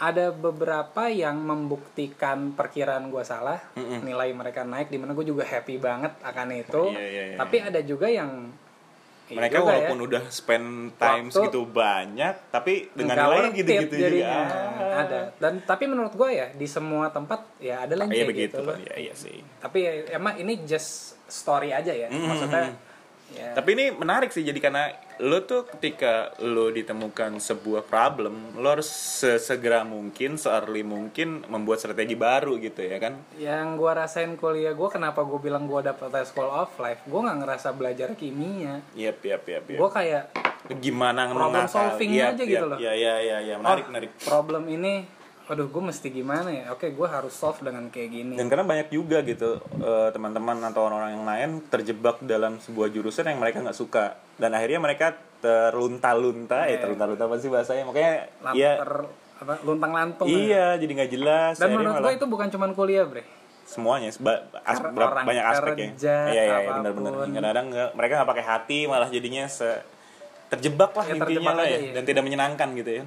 ada beberapa yang membuktikan perkiraan gue salah nilai mereka naik di mana gue juga happy banget akan itu Iya, iya, iya, tapi ada juga yang iya mereka juga walaupun ya, udah spend time Waktu- segitu banyak, tapi dengan nilai gitu-gitu it jadinya. juga. Ah. ada dan tapi menurut gue ya di semua tempat ya ada lah yang Iya kayak begitu, gitu Pak. Iya, iya sih. tapi ya, emang ini just story aja ya Mm-hmm. maksudnya ya Tapi ini menarik sih jadi karena lo tuh ketika lo ditemukan sebuah problem, lo harus sesegera mungkin, se-early mungkin membuat strategi baru gitu ya kan? yang gue rasain kuliah gue kenapa gue bilang gue dapet school of life gue nggak ngerasa belajar kimia yap, yap, yap. gue kayak Gimana Problem solving Yap, aja yap, gitu loh. Iya, iya, iya, iya, menarik, oh, menarik. problem ini aduh gue mesti gimana ya oke gue harus solve dengan kayak gini Dan karena banyak juga gitu eh, teman-teman atau orang-orang yang lain terjebak dalam sebuah jurusan yang mereka nggak suka dan akhirnya mereka terlunta-lunta, eh Iya. terlunta-lunta apa sih bahasanya? Makanya Lam- iya, ter- apa luntang lantung iya jadi nggak jelas. dan menurut gue itu bukan cuma kuliah bre semuanya seba- as- orang banyak aspek kerja, ya iya iya iya, benar-benar kadang-kadang mereka nggak pakai hati malah jadinya se terjebak lah Ya, intinya terjebak lah ya iya. dan tidak menyenangkan gitu ya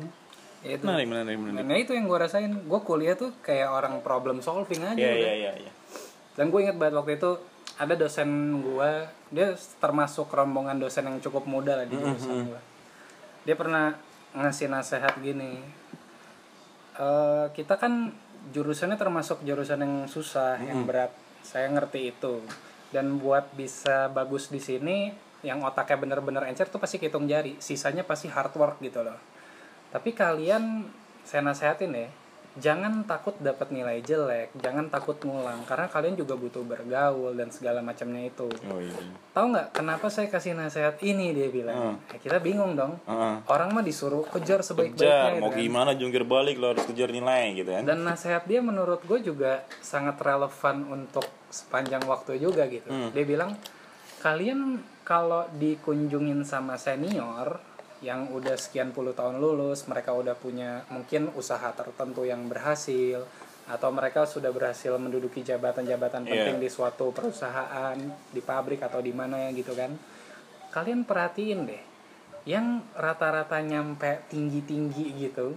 ya itu menarik menarik menarik ya itu yang gue rasain gue kuliah tuh kayak orang problem solving aja iya udah. iya iya dan gue inget banget waktu itu ada dosen gue dia termasuk rombongan dosen yang cukup muda lah di Mm-hmm. jurusan gue dia pernah ngasih nasehat gini eh, kita kan jurusannya termasuk jurusan yang susah, yang berat. Saya ngerti itu. Dan buat bisa bagus di sini, yang otaknya bener-bener encer tuh pasti hitung jari. Sisanya pasti hard work gitu loh. Tapi kalian, saya nasehatin ya, jangan takut dapat nilai jelek, jangan takut ngulang, karena kalian juga butuh bergaul dan segala macamnya itu. oh iya Tahu nggak kenapa saya kasih nasihat ini dia bilang? Ya, kita bingung dong. Heeh. Orang mah disuruh kejar kejar sebaik-baiknya. mau gitu kan. gimana jungkir balik lo harus kejar nilai gitu kan Dan nasihat dia menurut gue juga sangat relevan untuk sepanjang waktu juga gitu. Dia bilang kalian kalau dikunjungin sama senior yang udah sekian puluh tahun lulus, mereka udah punya mungkin usaha tertentu yang berhasil atau mereka sudah berhasil menduduki jabatan-jabatan Iya. penting di suatu perusahaan, di pabrik atau di mana ya gitu kan. Kalian perhatiin deh, yang rata-rata nyampe tinggi-tinggi gitu,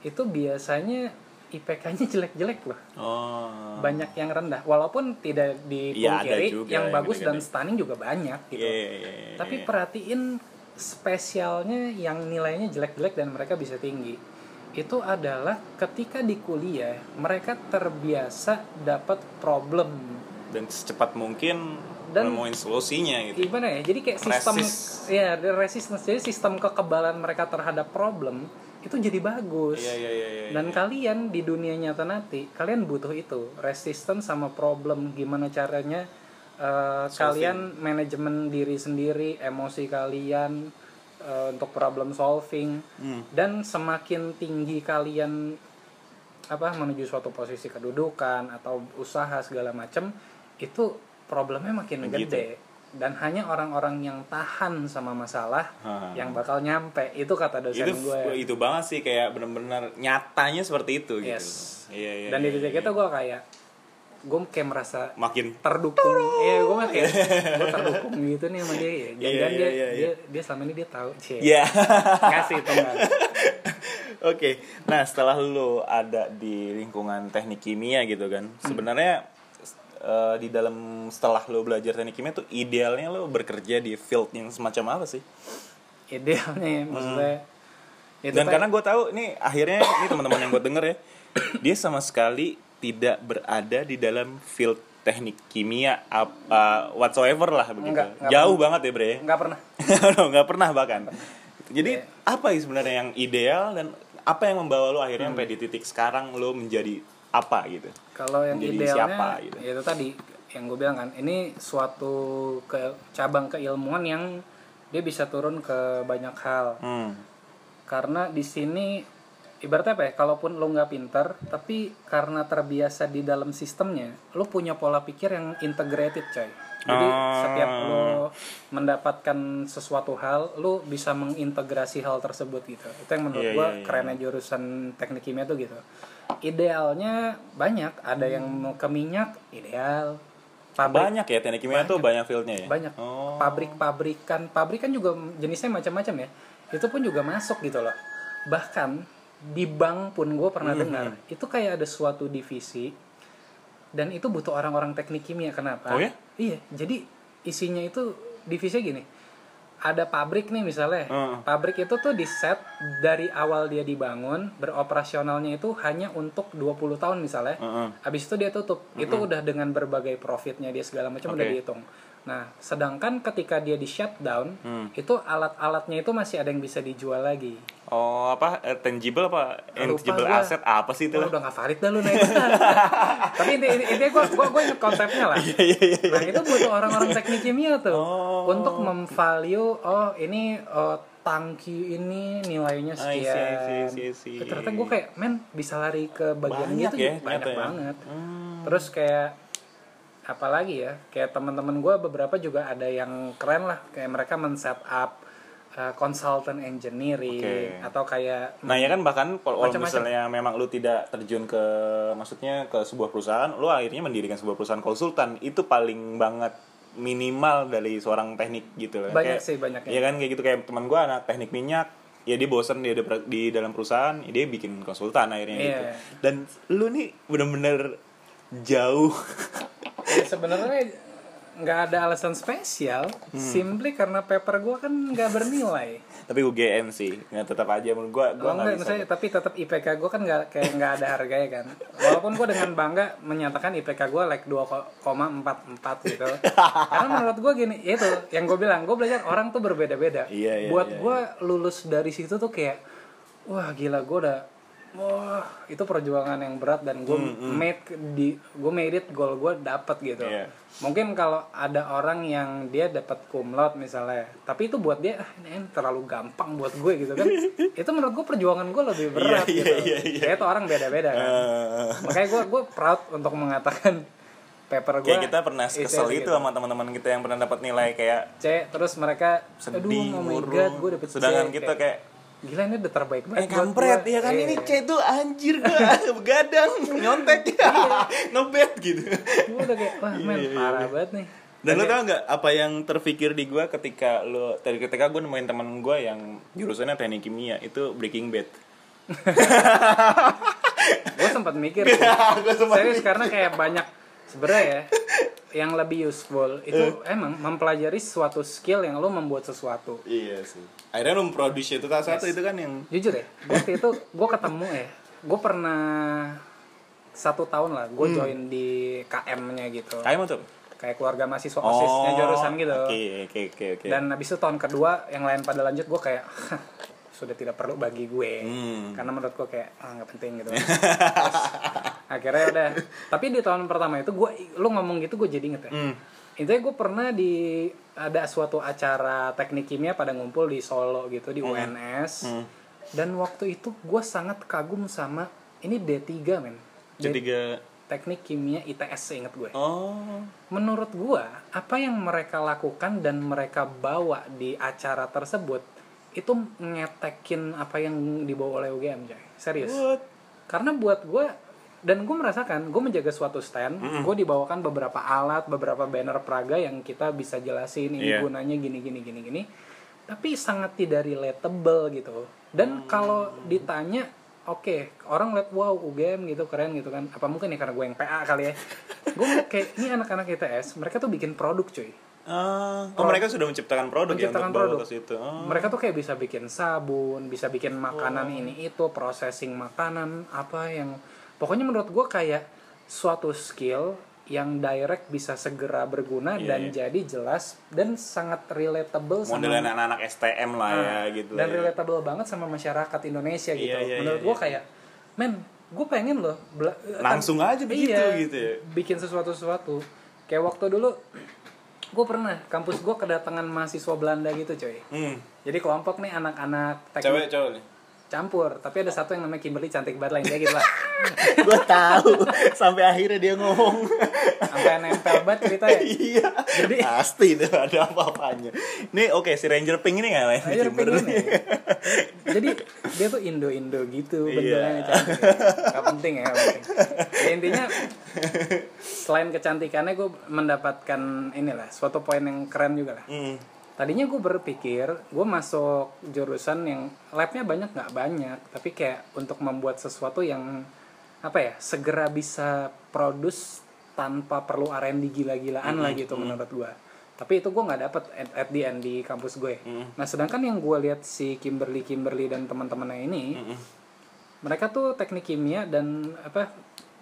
itu biasanya IPK-nya jelek-jelek loh. oh Banyak yang rendah, walaupun tidak Iya, dipungkiri juga yang yang bagus dan gede-gede. stunning juga banyak gitu. iya iya iya, iya. Tapi perhatiin spesialnya yang nilainya jelek-jelek dan mereka bisa tinggi. Itu adalah ketika di kuliah mereka terbiasa dapat problem. Dan secepat mungkin Dan- nemuin solusinya gitu. gimana ya? Jadi kayak sistem Resist. ya resistance. Jadi sistem kekebalan mereka terhadap problem itu jadi bagus. Iya iya iya iya dan kalian di dunia nyata nanti kalian butuh itu resistance sama problem. Gimana caranya uh, kalian manajemen diri sendiri emosi kalian uh, untuk problem solving Hmm. dan semakin tinggi kalian apa menuju suatu posisi kedudukan atau usaha segala macam itu problemnya makin Begitu. gede dan hanya orang-orang yang tahan sama masalah Ha. yang bakal nyampe itu kata dosen itu gue itu banget sih kayak bener-bener nyatanya seperti itu gitu Yes. iya iya dan di iya, titik iya. itu gue kayak gue kayak merasa makin terdukung iya gue mah kayak gue terdukung gitu nih sama dia ya jangan Iya, dia, iya, iya, dia dia selama ini dia tahu cie Iya. ngasih itu enggak Oke, nah setelah lu ada di lingkungan teknik kimia gitu kan, Hmm. sebenarnya eh, di dalam setelah lu belajar teknik kimia tuh idealnya lu bekerja di field yang semacam apa sih? idealnya ya, maksudnya itu Dan karena gue tahu ini akhirnya ini teman-teman yang gue denger ya, dia sama sekali tidak berada di dalam field teknik kimia apa whatsoever lah begitu. Enggak, enggak Jauh banget ya bre. nggak pernah nggak pernah bahkan. Jadi Iya. apa ya sebenarnya yang ideal dan apa yang membawa lo akhirnya Hmm. sampai di titik sekarang lo menjadi apa gitu? Kalau yang Menjadi idealnya siapa, gitu? ya itu tadi yang gue bilang kan ini suatu ke cabang keilmuan yang dia bisa turun ke banyak hal Hmm. karena di sini ibaratnya apa ya kalaupun lo nggak pinter tapi karena terbiasa di dalam sistemnya lo punya pola pikir yang integrated coy. Jadi Ah. setiap lo mendapatkan sesuatu hal lo bisa mengintegrasi hal tersebut gitu. Itu yang menurut Iya, gua iya, iya. kerennya jurusan teknik kimia tuh gitu. Idealnya banyak. Ada yang mau ke minyak ideal. Pabrik Banyak ya teknik kimia tuh banyak. fieldnya ya. banyak. Oh. pabrik-pabrikan. Pabrikan juga jenisnya macam-macam ya. Itu pun juga masuk gitu loh. Bahkan di bank pun gue pernah Hmm, dengar itu kayak ada suatu divisi dan itu butuh orang-orang teknik kimia kenapa Oh ya? iya jadi isinya itu divisinya gini ada pabrik nih misalnya Heeh. pabrik itu tuh di set dari awal dia dibangun beroperasionalnya itu hanya untuk 20 tahun misalnya Heeh. Habis itu dia tutup. Itu udah dengan berbagai profitnya dia segala macam udah Oke. dihitung. Nah, sedangkan ketika dia di shutdown, Hmm. itu alat-alatnya itu masih ada yang bisa dijual lagi. Oh apa eh, tangible apa intangible gua. asset apa sih itu? Oh, udah gak valid dah lu naik. Tapi inti intinya gue gua, gua inget konsepnya lah. Nah, itu butuh orang-orang teknik kimia tuh Oh. untuk memvalue oh ini oh, tangki ini nilainya I sekian. see, I see, I see. Ternyata gue kayak men bisa lari ke bagian Banyak gitu ya, banyak ya. banget. Hmm. Terus kayak apalagi ya kayak teman-teman gue beberapa juga ada yang keren lah kayak mereka men-set up uh, consultant engineering Oke. atau kayak Nah ya kan bahkan kalau Macam-macam. misalnya memang lu tidak terjun ke maksudnya ke sebuah perusahaan, lu akhirnya mendirikan sebuah perusahaan konsultan itu paling banget minimal dari seorang teknik gitu kan. Banyak Kayak- sih, banyaknya. Iya kan kayak gitu kayak teman gua anak teknik minyak ya dia bosen dia di dalam perusahaan ya dia bikin konsultan akhirnya Iya. gitu dan lu nih bener-bener jauh ya sebenarnya nggak ada alasan spesial simply karena paper gue kan nggak bernilai Tapi UGM sih, nggak tetap aja menurut gue. Gue Oh, nggak bisa. maksudnya, tapi tetap IPK gue kan nggak kayak nggak ada harganya kan. Walaupun gue dengan bangga menyatakan IPK gue like 2,44 gitu. Karena menurut gue gini, ya itu yang gue bilang, gue belajar orang tuh berbeda-beda. Iya, iya, Buat iya, gue lulus dari situ tuh kayak, wah gila gue udah, wah itu perjuangan yang berat dan gue made di, gue made it goal gue dapet gitu. Iya. Mungkin kalau ada orang yang dia dapat cum laude misalnya, tapi itu buat dia ah, ini terlalu gampang buat gue gitu kan. itu menurut gue perjuangan gue lebih berat Iya, gitu. iya, iya, Kayak itu orang beda-beda kan. Eh, Makanya gue gue proud untuk mengatakan paper gue. kayak kita pernah kesel itu sama teman-teman kita yang pernah dapat nilai kayak C terus mereka sedih, aduh oh my murung. god gue dapet C Sedangkan kita kayak gila ini udah terbaik Eh banget buat kampret ya kan Iya. ini C tuh anjir gua begadang nyontek ngebet gitu. gue udah kayak wah men Iya, iya, parah iya. banget nih Dan lo tau nggak apa yang terpikir di gua ketika lo tadi ketika gue nemuin teman gua yang jurusannya teknik kimia itu Breaking Bad. gue sempat mikir. Gua sempat serius karena kayak banyak sebenarnya ya yang lebih useful itu Eh. emang mempelajari suatu skill yang lo membuat sesuatu Iya sih. Akhirnya lo memproduce itu salah satu itu kan yang jujur ya waktu itu gue ketemu ya gue pernah satu tahun lah gue Hmm. join di KM-nya gitu kayak mau tuh. kayak keluarga mahasiswa osisnya jurusan gitu Oh, Oke oke oke oke. dan habis itu tahun kedua yang lain pada lanjut gue kayak "Hah, sudah tidak perlu bagi gue Hmm. karena menurut gue kayak ah nggak penting gitu Terus, akhirnya udah tapi di tahun pertama itu gue lu ngomong gitu gue jadi inget ya Hmm. intinya gue pernah di ada suatu acara teknik kimia pada ngumpul di Solo gitu di UNS Hmm. dan waktu itu gue sangat kagum sama ini D3 men Jadi D- gak teknik kimia ITS seinget gue Oh. menurut gua apa yang mereka lakukan dan mereka bawa di acara tersebut itu ngetekin apa yang dibawa oleh UGM Jay. serius What? karena buat gua dan gue merasakan gue menjaga suatu stand gue dibawakan beberapa alat beberapa banner praga yang kita bisa jelasin ini Iya. gunanya gini gini gini gini. Tapi sangat tidak relatable gitu. Dan kalau ditanya oke orang lihat wow UGM gitu keren gitu kan. Apa mungkin ya karena gue yang PA kali ya? Gue kayak ini anak-anak ITS mereka tuh bikin produk cuy. Ah, oh mereka sudah menciptakan produk menciptakan ya untuk produk. ke situ. Oh. mereka tuh kayak bisa bikin sabun bisa bikin makanan ini itu processing makanan apa yang pokoknya menurut gue kayak suatu skill yang direct bisa segera berguna Iya, dan iya. jadi jelas dan sangat relatable sama Modelan anak-anak STM lah ya Ah, gitu. dan ya. relatable banget sama masyarakat Indonesia gitu Iya, iya, menurut iya, gue iya. kayak men gue pengen loh bela- Langsung aja begitu iya, gitu ya. bikin sesuatu sesuatu kayak waktu dulu gue pernah kampus gue kedatangan mahasiswa Belanda gitu coy Hmm. jadi kelompok nih anak-anak Cewek teknik cowok nih. Campur tapi ada satu yang namanya Kimberly cantik banget lah kayak gitu lah gue tahu sampai akhirnya dia ngomong sampai nempel banget cerita ya iya Jadi- pasti itu ada apa-apanya nih oke si Ranger Pink ini nggak lain Ayo pengen nih. Jadi dia tuh Indo-Indo gitu Iya. bentukannya cantik. Gak penting ya, gak penting. Ya, intinya selain kecantikannya gue mendapatkan inilah suatu poin yang keren juga lah. Hmm. Tadinya gue berpikir gue masuk jurusan yang labnya banyak nggak banyak, tapi kayak untuk membuat sesuatu yang apa ya segera bisa produce tanpa perlu R&D gila-gilaan lah gitu menurut gue. Tapi itu gue nggak dapet at, at the end di kampus gue. Nah sedangkan yang gue lihat si Kimberly Kimberly dan teman-temannya ini, mereka tuh teknik kimia dan apa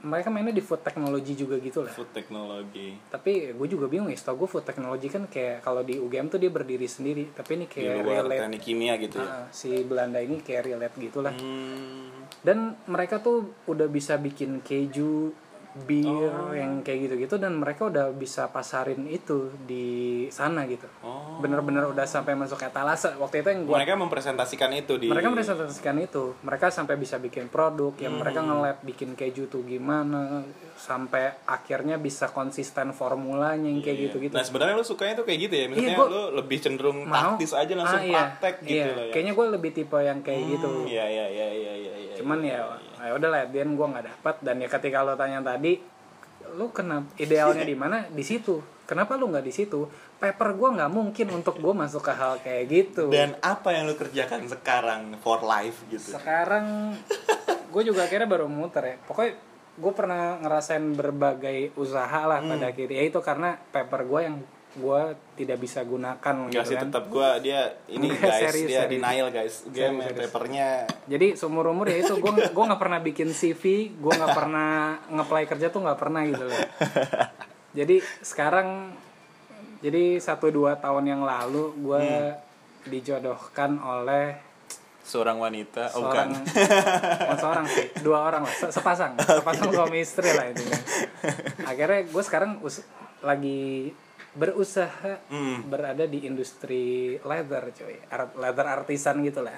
mereka mainnya di food technology juga gitu lah. Food technology. Tapi gue juga bingung ya setahu gue food technology kan kayak kalau di UGM tuh dia berdiri sendiri tapi ini di kayak luar relate. teknik kimia gitu ya? Ah, si Belanda ini kayak relate gitulah Hmm. dan mereka tuh udah bisa bikin keju bir Oh. yang kayak gitu-gitu dan mereka udah bisa pasarin itu di sana gitu Oh. bener-bener udah sampai masuk etalase waktu itu yang gue mereka mempresentasikan itu di mereka presentasikan itu mereka sampai bisa bikin produk yang mereka Hmm. nge-lab bikin keju tuh gimana sampai akhirnya bisa konsisten formulanya yang kayak gitu gitu Nah sebenarnya lu sukanya tuh kayak gitu ya, maksudnya Iya, gua- lu lebih cenderung taktis aja langsung Ah, iya. praktek gitu Iya, lah ya. kayaknya gue lebih tipe yang kayak gitu Hmm, Iya iya iya iya iya. iya, cuman iya, ya ya udah lah dia gue nggak dapat dan ya ketika lo tanya tadi lu kenapa idealnya di mana? Di situ. Kenapa lu nggak di situ? Paper gue nggak mungkin untuk gue masuk ke hal kayak gitu. Dan apa yang lu kerjakan sekarang for life gitu? sekarang gue juga akhirnya baru muter ya. Pokoknya gue pernah ngerasain berbagai usaha lah Hmm. pada akhirnya itu karena paper gue yang gue tidak bisa gunakan Enggak gitu sih kan. tetap gua dia ini Enggak, guys serius, dia serius. denial guys dia papernya Jadi seumur umur ya itu gue gue nggak pernah bikin CV, gue nggak pernah ngeplay kerja tuh nggak pernah gitu loh. Jadi sekarang jadi satu dua tahun yang lalu gue Hmm. dijodohkan oleh seorang wanita oh, seorang bukan bukan seorang sih dua orang lah se- sepasang sepasang suami istri lah itu akhirnya gue sekarang us- lagi berusaha Hmm. berada di industri leather coy Art- leather artisan gitu lah.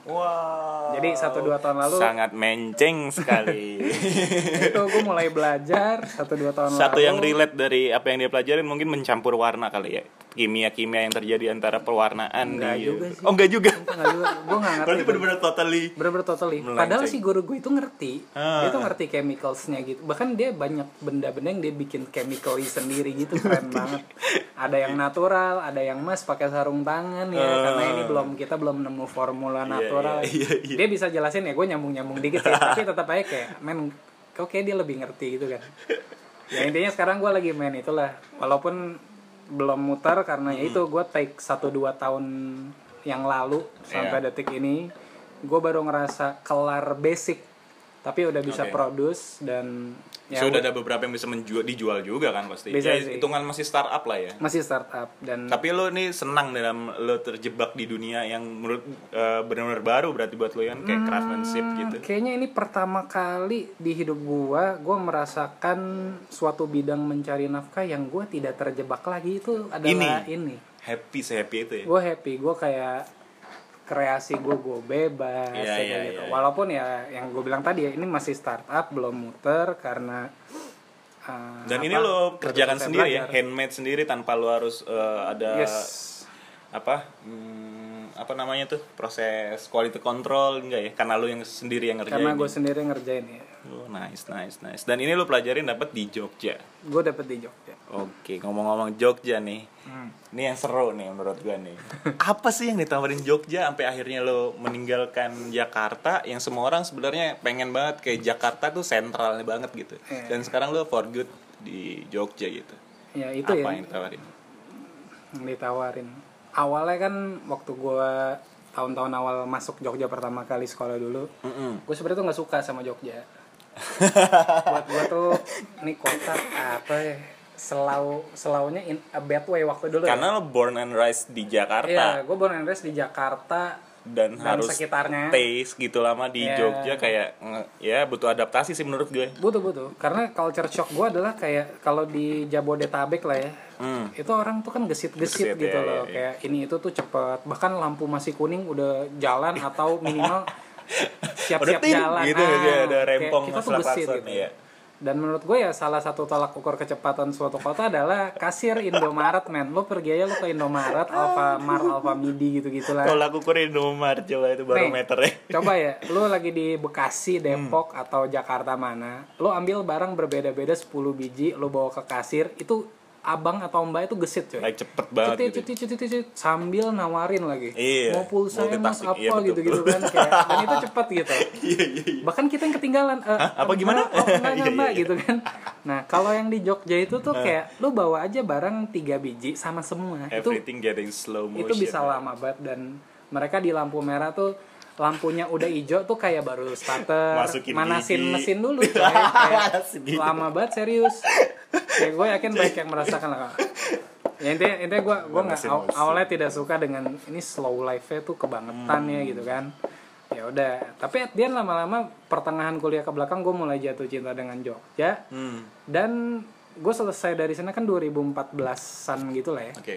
Wow. Jadi satu dua tahun lalu sangat menceng sekali. Itu gue mulai belajar satu dua tahun satu lalu. yang relate dari apa yang dia pelajarin mungkin mencampur warna kali ya kimia kimia yang terjadi antara pewarnaan Enggak di juga sih. oh enggak juga. Enggak juga. Gue nggak ngerti berarti benar-benar totally bener-bener totally. Melenceng. padahal si guru gue itu ngerti. Ah. dia tuh ngerti chemicalsnya gitu. Bahkan dia banyak benda-benda yang dia bikin chemically sendiri gitu. Keren banget. Ada yang natural ada yang mas pakai sarung tangan ya. Ah. karena ini belum kita belum nemu formula Iya, natural iya, iya, iya. dia bisa jelasin ya gue nyambung nyambung dikit sih tapi tetap aja kayak men kok kayak dia lebih ngerti gitu kan? Ya intinya sekarang gue lagi main itulah. Walaupun belum muter karena ya itu gue take 1-2 tahun yang lalu sampai Iya. detik ini gue baru ngerasa kelar basic tapi udah bisa Oke. produce dan ya sudah ada beberapa yang bisa menjual dijual juga kan pasti. Bisa ya, sih. hitungan masih startup lah ya. Masih startup dan tapi lo nih senang dalam lo terjebak di dunia yang menurut eh, benar-benar baru berarti buat lo kan? Kayak craftsmanship gitu. kayaknya ini pertama kali di hidup gua gua merasakan suatu bidang mencari nafkah yang gua tidak terjebak lagi itu adalah ini, happy sehappy itu ya? Gue happy. Gue kayak kreasi gue gue bebas Iya, kayak iya, gitu iya. walaupun ya yang gue bilang tadi ya ini masih startup belum muter karena uh, dan apa, ini lo kerjakan sendiri ya belajar. handmade sendiri tanpa lo harus eh, ada yes apa hmm, apa namanya tuh proses quality control enggak ya karena lo yang sendiri yang ngerjain karena gue ya? sendiri ngerjain ya Oh, nice nice nice dan ini lo pelajarin dapat di Jogja gue dapet di Jogja Oke, ngomong-ngomong Jogja nih. Hmm. Ini yang seru nih menurut gua nih. Apa sih yang ditawarin Jogja sampai akhirnya lo meninggalkan Jakarta yang semua orang sebenarnya pengen banget kayak Jakarta tuh sentralnya banget gitu. Iya. Dan sekarang lo for good di Jogja gitu. ya itu Apa ya yang ditawarin? yang ditawarin awalnya kan waktu gue tahun-tahun awal masuk Jogja pertama kali sekolah dulu Mm-mm. gue sebenarnya tuh nggak suka sama Jogja buat gue tuh ini kota apa ya selau selaunya in a bad way waktu dulu Karena lo born and raised di ya. Jakarta Iya, gue born and raised di Jakarta dan, dan harus sekitarnya. taste gitu lama di Iya. Jogja kayak ya butuh adaptasi sih menurut gue. butuh butuh karena culture shock gue adalah kayak kalau di Jabodetabek lah ya Hmm. itu orang tuh kan gesit-gesit Gesit, gitu iya, loh iya, iya. kayak ini itu tuh cepet bahkan lampu masih kuning udah jalan atau minimal siap-siap Udah ting, jalan gitu, Ah, dia ada rempong kita tuh gesit gitu iya. Dan menurut gue ya salah satu tolak ukur kecepatan suatu kota adalah kasir Indomaret men lo pergi aja lo ke Indomaret Alfamart Alfamidi gitu gitulah Kalau aku kurin Indomaret coba itu barometernya. coba ya lu lagi di Bekasi Depok Hmm. atau Jakarta mana lu ambil barang berbeda-beda 10 biji lu bawa ke kasir itu abang atau mbak itu gesit coy Like cepet banget Cetit, gitu. cetit, cetit, cetit, sambil nawarin lagi Iya, mau pulsa mas multitasking. apa Iya, gitu gitu kan kayak dan itu cepet gitu Iya iya iya. bahkan kita yang ketinggalan eh, Apa gimana? oh, enggak, enggak, Iya, mbak iya. gitu kan nah kalau yang di Jogja itu tuh kayak lu bawa aja barang tiga biji sama semua itu Everything getting slow motion. itu bisa lama banget dan mereka di lampu merah tuh lampunya udah hijau tuh kayak baru starter. Masukin manasin gigi. mesin dulu coy. kayak lama banget serius. Ya gue yakin banyak yang merasakan lah ya intinya intinya gue gue nggak aw- awalnya tidak suka dengan ini slow life nya tuh kebangetan ya gitu kan. Ya udah tapi at the lama-lama pertengahan kuliah ke belakang gue mulai jatuh cinta dengan Jogja. Hmm. dan gue selesai dari sana kan 2014an gitu lah ya. Oke.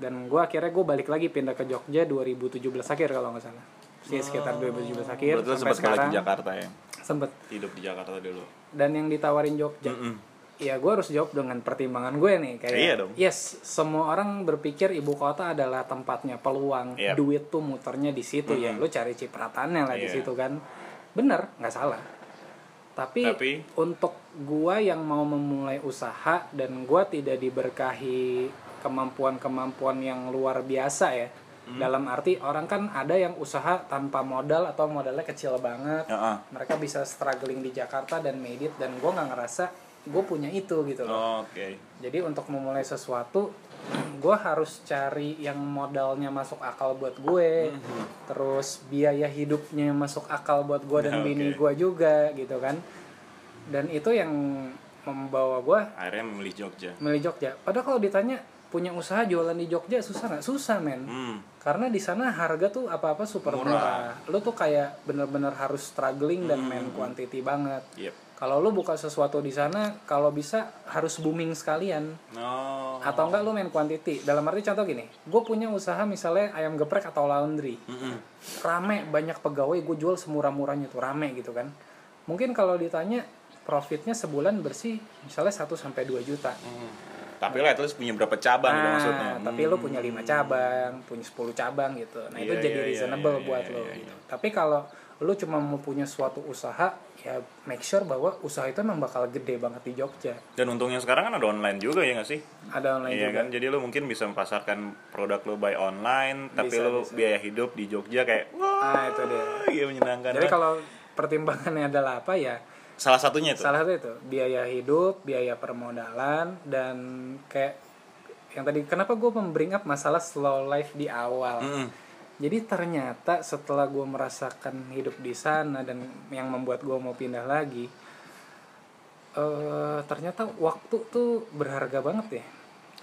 dan gue akhirnya gue balik lagi pindah ke Jogja 2017 akhir kalau nggak salah sih sekitar 2017 akhir Berarti sampai sempat sekarang ke Jakarta ya. sempet Hidup di Jakarta dulu. dan yang ditawarin Jogja Mm-mm. ya gue harus jawab dengan pertimbangan gue nih kayak Iya dong. yes semua orang berpikir ibu kota adalah tempatnya peluang Yep. duit tuh muternya di situ ya lu cari cipratannya lah di Iya. situ kan bener nggak salah tapi, Tapi? untuk gua yang mau memulai usaha dan gua tidak diberkahi kemampuan-kemampuan yang luar biasa ya dalam arti orang kan ada yang usaha tanpa modal atau modalnya kecil banget Heeh. mereka bisa struggling di Jakarta dan made it dan gue nggak ngerasa gue punya itu gitu loh Oke. jadi untuk memulai sesuatu gue harus cari yang modalnya masuk akal buat gue terus biaya hidupnya masuk akal buat gue dan Oke. bini gue juga gitu kan dan itu yang membawa gue Akhirnya memilih Jogja. milih Jogja padahal kalau ditanya punya usaha jualan di Jogja susah nggak susah men Hmm. Karena di sana harga tuh apa-apa super murah. Lu tuh kayak bener-bener harus struggling dan main quantity banget. Yep. Kalau lu buka sesuatu di sana, kalau bisa harus booming sekalian. No. Atau enggak lu main quantity. Dalam arti contoh gini, gue punya usaha misalnya ayam geprek atau laundry. Mm-mm. Rame, banyak pegawai, gue jual semurah-murahnya tuh, rame gitu kan. Mungkin kalau ditanya profitnya sebulan bersih misalnya 1 sampai 2 juta. Hmm. Tapi lah itu punya berapa cabang gitu Nah, maksudnya. tapi lu punya lima cabang, punya 10 cabang gitu. Nah, itu Iya, jadi iya, iya, reasonable iya, buat iya, lo iya, gitu. Tapi kalau lu cuma mau punya suatu usaha, ya make sure bahwa usaha itu emang bakal gede banget di Jogja. Dan untungnya sekarang kan ada online juga ya nggak sih? Ada online Iya juga. kan, jadi lu mungkin bisa mempasarkan produk lu by online, tapi Bisa, lu bisa. biaya hidup di Jogja kayak wah, Nah, itu dia. iya menyenangkan. Jadi kalau pertimbangannya adalah apa ya? Salah satunya itu. Salah satu itu biaya hidup, biaya permodalan dan kayak yang tadi kenapa gue membring up masalah slow life di awal. Mm-mm. Jadi ternyata setelah gue merasakan hidup di sana dan yang membuat gue mau pindah lagi, eh ternyata waktu tuh berharga banget ya.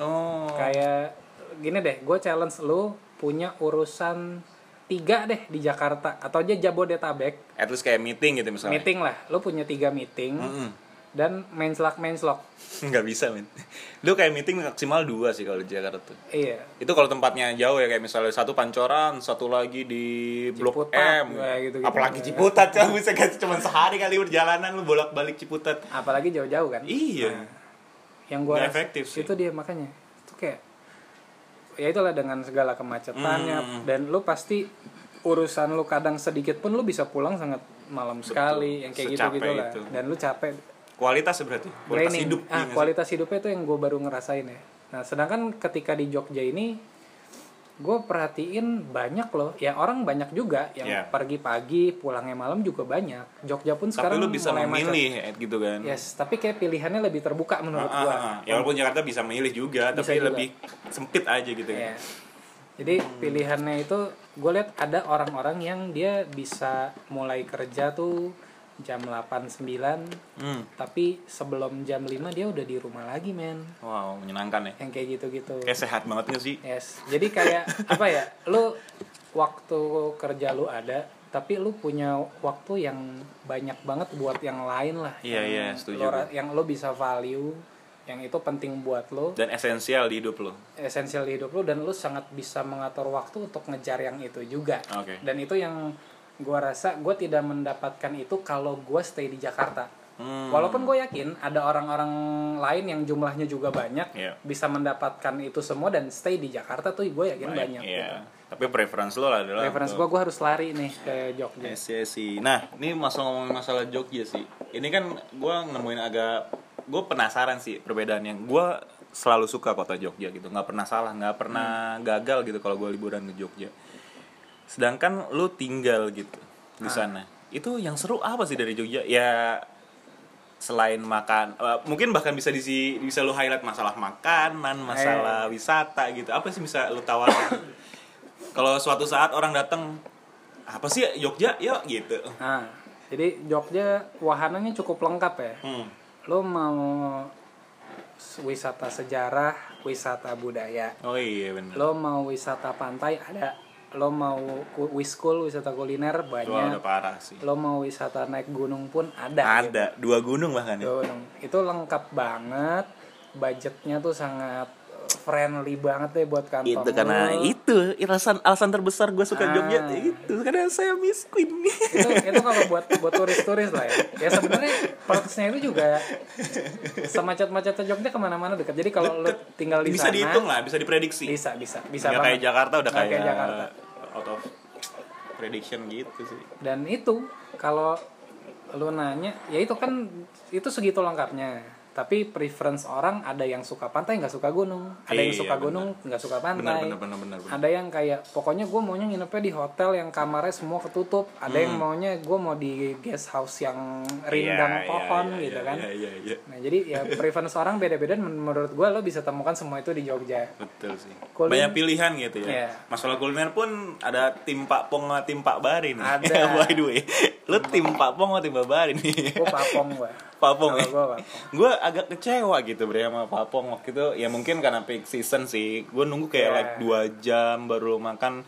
Oh. Kayak gini deh, gue challenge lu punya urusan tiga deh di Jakarta atau aja Jabodetabek At least kayak meeting gitu misalnya. meeting lah, lu punya tiga meeting Mm-mm. dan menslak menslok. Nggak bisa men. Lu kayak meeting maksimal dua sih kalau di Jakarta tuh. Iya. Itu kalau tempatnya jauh ya kayak misalnya satu Pancoran, satu lagi di Blok Ciputat, M. kayak gitu-gitu. Apalagi Ciputat kan bisa kan cuma sehari kali perjalanan lu bolak-balik Ciputat. Apalagi jauh-jauh kan. Iya. Nah, yang gua rasa- efektif sih. itu dia makanya itu kayak ya itulah dengan segala kemacetannya Hmm. dan lu pasti urusan lu kadang sedikit pun lu bisa pulang sangat malam sekali yang kayak gitu gitu lah itu. dan lu capek Kualitas berarti. Kualitas draining. hidup. ah iya sih? kualitas hidupnya itu yang gue baru ngerasain ya nah sedangkan ketika di Jogja ini gue perhatiin banyak loh ya orang banyak juga yang Iya. pergi pagi pulangnya malam juga banyak Jogja pun Tapi sekarang lu bisa mulai macet. memilih eh, gitu kan. yes tapi kayak pilihannya lebih terbuka menurut Ah, gua ah, ah. Ya walaupun Jakarta bisa milih juga, Bisa tapi juga. lebih sempit aja gitu ya. Jadi pilihannya itu gue lihat ada orang-orang yang dia bisa mulai kerja tuh jam 8 9 Hmm. tapi sebelum jam 5 dia udah di rumah lagi men. Wow, menyenangkan ya. Yang kayak gitu-gitu. Kayak sehat banget gak sih? Yes. Jadi kayak apa ya? Lu waktu kerja lu ada tapi lu punya waktu yang banyak banget buat yang lain lah. Iya, yang iya, setuju lo- gua. yang lu bisa value, yang itu penting buat lu. Dan esensial di hidup lo. esensial di hidup lu dan lu sangat bisa mengatur waktu untuk ngejar yang itu juga Oke. dan itu yang gua rasa gue tidak mendapatkan itu kalau gue stay di Jakarta Hmm. walaupun gue yakin ada orang-orang lain yang jumlahnya juga banyak Iya. bisa mendapatkan itu semua dan stay di Jakarta tuh gue yakin banyak Iya. gitu. Tapi preference lo adalah preference gue gue harus lari nih ke Jogja Yes, yes, sih. Nah, ini masalah ngomongin masalah Jogja sih. Ini kan gue nemuin agak, gue penasaran sih perbedaannya. Gue selalu suka kota Jogja gitu, nggak pernah salah, nggak pernah gagal gitu kalau gue liburan ke Jogja. Sedangkan lu tinggal gitu di sana, itu yang seru apa sih dari Jogja? Ya selain makan, eh, mungkin bahkan bisa disi, bisa lu highlight masalah makanan, masalah wisata gitu. Apa sih bisa lu tawarkan? kalau suatu saat orang datang apa sih Jogja yuk gitu nah jadi Jogja wahananya cukup lengkap ya hmm. lo mau wisata sejarah wisata budaya oh iya benar lo mau wisata pantai ada lo mau ku- wiskul wisata kuliner Wah, udah banyak parah sih. Lo mau wisata naik gunung pun ada gitu. ada dua gunung bahkan ya? Gunung. Itu lengkap banget budgetnya tuh sangat friendly banget deh buat kantong itu karena lo. itu alasan alasan terbesar gue suka Ah. Jogja itu karena saya miskin itu itu kalau buat buat turis-turis lah ya ya sebenarnya prosesnya itu juga semacet-macetnya Jogja ke mana-mana dekat jadi kalau lo tinggal di bisa sana dihitung lah bisa diprediksi bisa bisa bisa nggak kayak. Jakarta udah kayak, kayak Jakarta. out of prediction gitu sih dan itu kalau lu nanya ya itu kan itu segitu lengkapnya tapi preference orang ada yang suka pantai nggak suka gunung. Ada yang Iya, suka benar. gunung nggak suka pantai. Benar benar benar benar. ada yang kayak pokoknya gue maunya nginepnya di hotel yang kamarnya semua ketutup. Ada yang maunya gue mau di guest house yang rindang Hmm. Iya, pohon iya, gitu iya, kan. iya iya iya. Nah jadi ya preference orang beda-beda. Men- menurut gue lo bisa temukan semua itu di Jogja. Betul sih. Kulin- banyak pilihan gitu ya. Iya. masalah kuliner pun ada tim Pak Pong sama tim Pak Bari nih. Ada. by the way lu tim Pak Pong sama tim Pak Bari nih. Gue papong gue Pak Pong ya. gue papong gue agak kecewa gitu bre sama Pak Pong waktu itu. Ya mungkin karena peak season sih. Gue nunggu kayak Iya. like dua jam baru makan.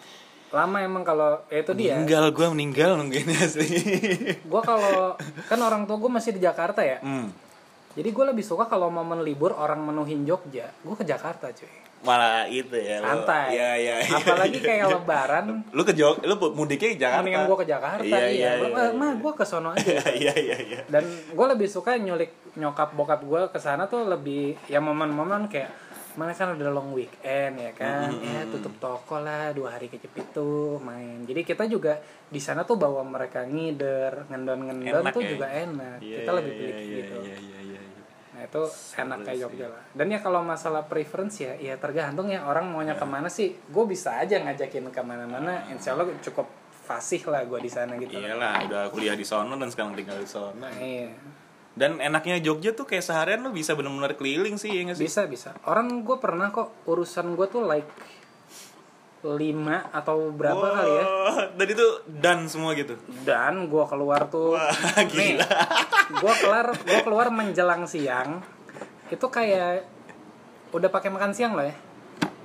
Lama emang kalau ya itu dia. Meninggal gue meninggal nungguinnya sih. Gue kalau kan orang tua gue masih di Jakarta ya. Hmm. jadi gue lebih suka kalau momen libur orang menuhin Jogja. Gue ke Jakarta cuy malah itu ya santai. Ya ya ya. apalagi kayak lebaran. Lu ke Jog lu mudiknya ke Jakarta. Mendingan gue ke Jakarta iya iya. Belum, iya, eh, mah gue ke sono aja. iya. Iya iya dan gue lebih suka nyulik nyokap bokap gue ke sana tuh lebih ya momen-momen kayak mana kan udah long weekend ya kan? Ya tutup toko lah dua hari kejepit tuh main. Jadi kita juga di sana tuh bawa mereka ngider ngendon-ngendon Enak tuh ya? juga enak. Iya, kita iya, lebih iya, pilih iya, gitu. iya, iya, iya, iya. Nah itu enak kayak Jogja lah. Dan ya kalau masalah preference ya ya tergantung ya orang maunya ke mana sih. Gue bisa aja ngajakin ke mana-mana insya Allah cukup fasih lah gue di sana gitu. Iyalah udah kuliah di sono dan sekarang tinggal di sono. Nah iya. Dan enaknya Jogja tuh kayak seharian lu bisa benar-benar keliling sih ya nggak sih? Bisa bisa. Orang gue pernah kok urusan gue tuh like lima atau berapa Wah, kali ya? dan itu dan semua gitu? Dan gue keluar tuh. Wah, nih gila. gue keluar gue keluar menjelang siang. Itu kayak udah pakai makan siang loh ya.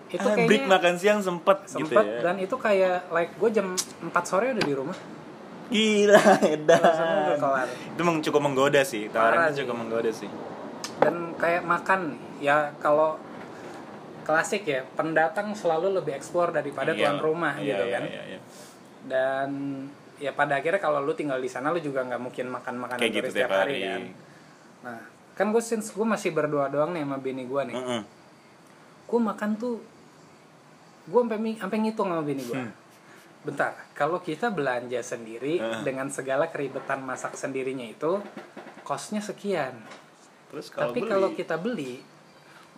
Itu Ah, break kayaknya makan siang sempet, gitu sempet ya. dan itu kayak like gue jam 4 sore udah di rumah. Gila edan. Kelar. Itu meng- cukup menggoda sih tawarannya cukup menggoda sih. Dan kayak makan ya kalau klasik ya pendatang selalu lebih explore daripada Iya. tuan rumah Iya, gitu iya, kan iya, iya. dan ya pada akhirnya kalau lu tinggal di sana lu juga nggak mungkin makan makanan kayak gitu turis tiap tiap hari kan nah kan gue since gue masih berdua doang nih sama bini gue nih Mm-mm. gue makan tuh gue sampai sampai ngitung sama bini gue Hmm. bentar kalau kita belanja sendiri Heeh. dengan segala keribetan masak sendirinya itu costnya sekian terus kalau tapi beli, kalau kita beli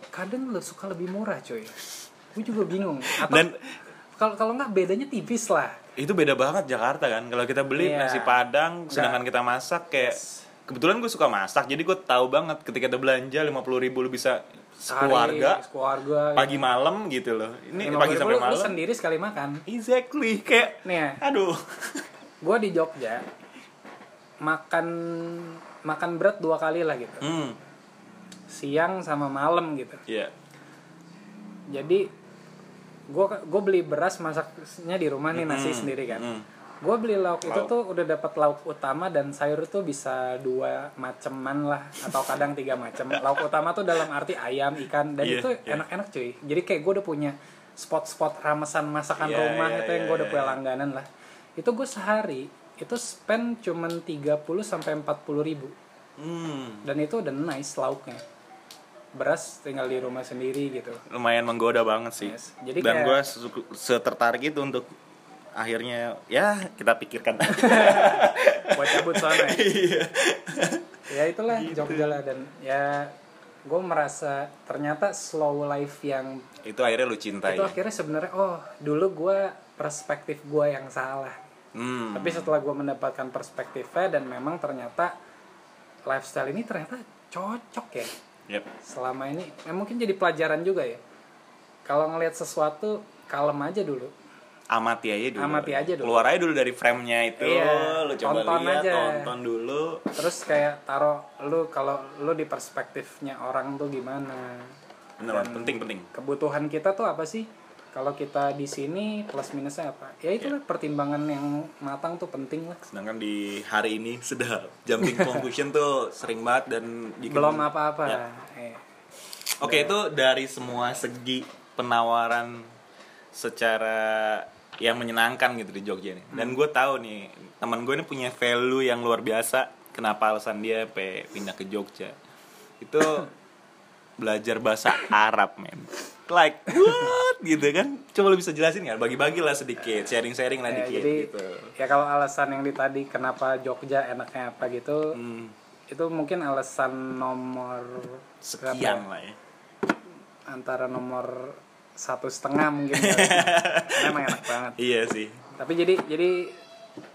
kadang lu suka lebih murah coy. Gue juga bingung. Atau Dan- kalau kalau nggak bedanya tipis lah. Itu beda banget Jakarta kan? Kalau kita beli Iya. nasi padang sedangkan kita masak kayak kebetulan gue suka masak jadi gue tahu banget ketika kita belanja lima puluh ribu lu bisa keluarga keluarga pagi malam gitu loh. Ini 50 pagi sampai lu- lu malam. sendiri sekali makan. Exactly kayak nih ya. aduh. Gue di Jogja makan makan berat dua kali lah gitu. Hmm siang sama malam gitu iya jadi gue gue beli beras masaknya di rumah nih nasi Mm-mm. sendiri kan Mm. gue beli lauk itu Lauk. tuh udah dapat lauk utama dan sayur tuh bisa dua maceman lah atau kadang tiga macam lauk utama tuh dalam arti ayam ikan dan Iya, itu iya. enak-enak cuy jadi kayak gue udah punya spot-spot ramesan masakan Iya, rumah iya, itu yang iya, gue udah iya. punya langganan lah itu gue sehari itu spend cuman 30 sampai 40 ribu Hmm, dan itu udah nice lauknya beras tinggal di rumah sendiri gitu lumayan menggoda banget sih. Yes. Jadi Dan kayak- gue setertarik itu untuk akhirnya ya kita pikirkan. buat cabut sana ya. Iya. ya itulah Gitu. Jogja lah dan ya gue merasa ternyata slow life yang itu akhirnya lu cintai. itu akhirnya sebenarnya oh dulu gue perspektif gue yang salah Hmm. tapi setelah gue mendapatkan perspektifnya dan memang ternyata lifestyle ini ternyata cocok ya Yep. selama ini ya mungkin jadi pelajaran juga ya kalau ngelihat sesuatu kalem aja dulu Amati aja dulu. Amati aja dulu. Keluar aja dulu dari frame-nya itu, Iya, lu coba tonton lihat, aja. tonton dulu. terus kayak taruh lu kalau lu di perspektifnya orang tuh gimana Bener, Dan- penting penting. kebutuhan kita tuh apa sih kalau kita di sini plus minusnya apa ya itulah Iya. pertimbangan yang matang tuh penting lah Sedangkan di hari ini sudah jumping conclusion tuh sering banget dan bikin- belum apa-apa Ya. Eh, Oke itu dari semua segi penawaran secara yang menyenangkan gitu di Jogja nih. Dan gue tahu nih teman gue ini punya value yang luar biasa. Kenapa alasan dia pindah ke Jogja? Itu belajar bahasa Arab men. Like what gitu kan? Coba lu bisa jelasin nggak? Bagi-bagi lah sedikit, sharing-sharing lah ya, dikit jadi gitu. ya kalau alasan yang di tadi kenapa Jogja enaknya apa gitu Hmm. itu mungkin alasan nomor berapa sekian lah ya antara nomor satu setengah mungkin karena emang enak banget iya sih tapi jadi jadi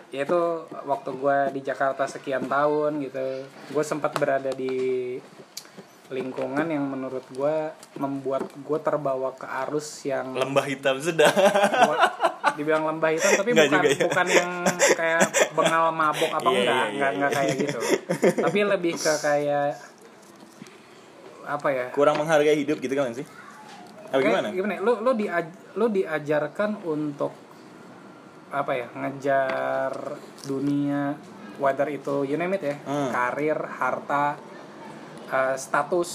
ya itu waktu gue di Jakarta sekian tahun gitu gue sempat berada di lingkungan yang menurut gue membuat gue terbawa ke arus yang lembah hitam sudah dibilang lembah hitam tapi Nggak bukan juga ya. bukan yang kayak bengal mabok apa Iya, enggak iya, enggak iya, enggak iya. kayak gitu tapi lebih ke kayak apa ya kurang menghargai hidup gitu kan sih apa Kayak gimana gimana? Lu lu diaj lu diajarkan untuk apa ya? Ngejar dunia whether itu you name it ya. Hmm. Karir, harta, eh, status,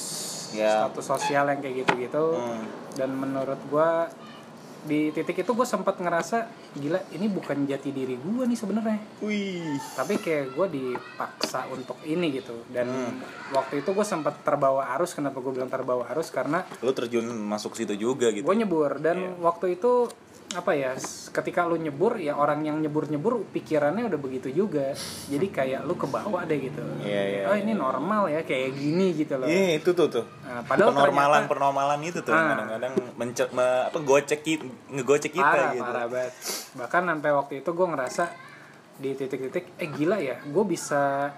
Ya. status sosial yang kayak gitu-gitu. Hmm. Dan menurut gua di titik itu gue sempat ngerasa gila ini bukan jati diri gue nih sebenarnya wih tapi kayak gue dipaksa untuk ini gitu dan Hmm. waktu itu gue sempat terbawa arus kenapa gue bilang terbawa arus karena lu terjun masuk situ juga gitu gue nyebur dan Iya. waktu itu apa ya ketika lu nyebur ya orang yang nyebur nyebur pikirannya udah begitu juga. Jadi kayak lu ke bawah deh gitu. Iya, iya, oh ini normal ya kayak gini gitu loh. Iya itu tuh tuh. Nah, padahal penormalan ternyata- penormalan itu tuh Ah. kadang-kadang mence- me- apa gocek ngegocek kita parah gitu. parah banget. Bahkan sampai waktu itu gue ngerasa di titik-titik eh gila ya gue bisa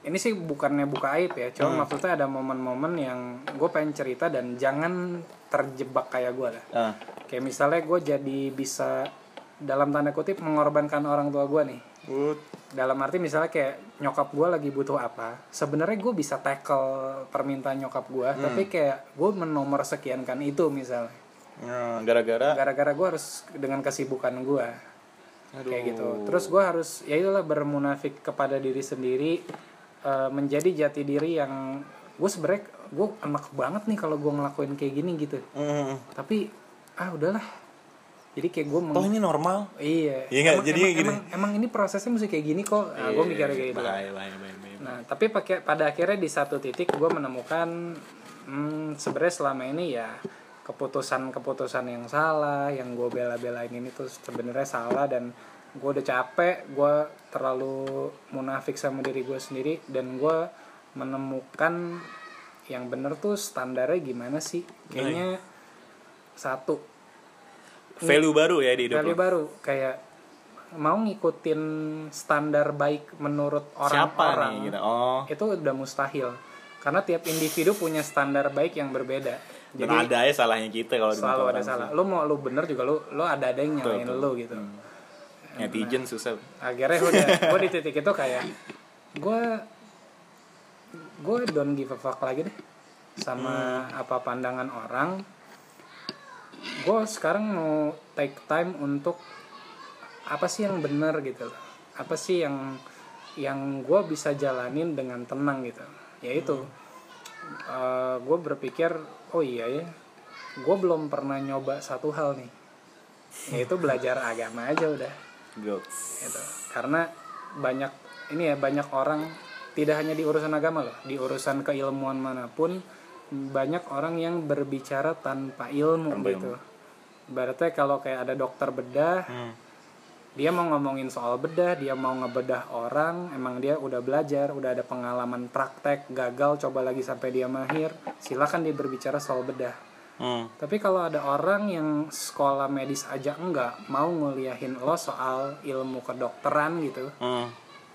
ini sih bukannya buka aib ya cuma Hmm. maksudnya ada momen-momen yang gue pengen cerita dan jangan terjebak kayak gue lah. Ah, kayak misalnya gue jadi bisa dalam tanda kutip mengorbankan orang tua gue nih good. dalam arti misalnya kayak nyokap gue lagi butuh apa sebenarnya gue bisa tackle permintaan nyokap gue Hmm. tapi kayak gue menomor sekiankan itu misalnya Nah, gara-gara gara-gara gue harus dengan kesibukan gue Aduh. kayak gitu terus gue harus ya itulah bermunafik kepada diri sendiri eh, menjadi jati diri yang gue sebenarnya gue enak banget nih kalau gue ngelakuin kayak gini gitu Hmm. tapi ah udahlah. Jadi kayak gue toh ini normal. Iya. Iya emang, Jadi emang, gini. emang, emang ini prosesnya mesti kayak gini kok. Nah, gue mikir kayak gitu. bahaya bahaya bahaya, bahaya. nah tapi pakai pada akhirnya di satu titik gue menemukan hmm, sebenarnya selama ini ya keputusan-keputusan yang salah yang gue bela-belain ini tuh sebenarnya salah dan gue udah capek gue terlalu munafik sama diri gue sendiri dan gue menemukan yang bener tuh standarnya gimana sih? Kayaknya satu. Value baru ya di hidup value lu. baru kayak mau ngikutin standar baik menurut siapa orang-orang nih gitu? Oh. Itu udah mustahil karena tiap individu punya standar baik yang berbeda. Dan jadi ada ya salahnya kita kalau selalu ada salah. lu mau lu bener juga lu lu ada ada yang nyalain lu gitu. Sih. netizen susah. akhirnya udah gue di titik itu kayak gue gue don't give a fuck lagi deh sama Hmm. apa pandangan orang gue sekarang mau take time untuk apa sih yang benar gitu loh. apa sih yang yang gue bisa jalanin dengan tenang gitu. Yaitu gue berpikir oh iya ya gue belum pernah nyoba satu hal nih. Yaitu belajar agama aja udah. Gitu. karena banyak ini ya banyak orang tidak hanya di urusan agama loh. Di urusan keilmuan mana pun banyak orang yang berbicara tanpa ilmu Tanpa gitu berarti kalau kayak ada dokter bedah Hmm. dia mau ngomongin soal bedah dia mau ngebedah orang emang dia udah belajar udah ada pengalaman praktek gagal coba lagi sampai dia mahir silakan dia berbicara soal bedah Hmm. tapi kalau ada orang yang sekolah medis aja enggak mau nguliahin lo soal ilmu kedokteran gitu Hmm.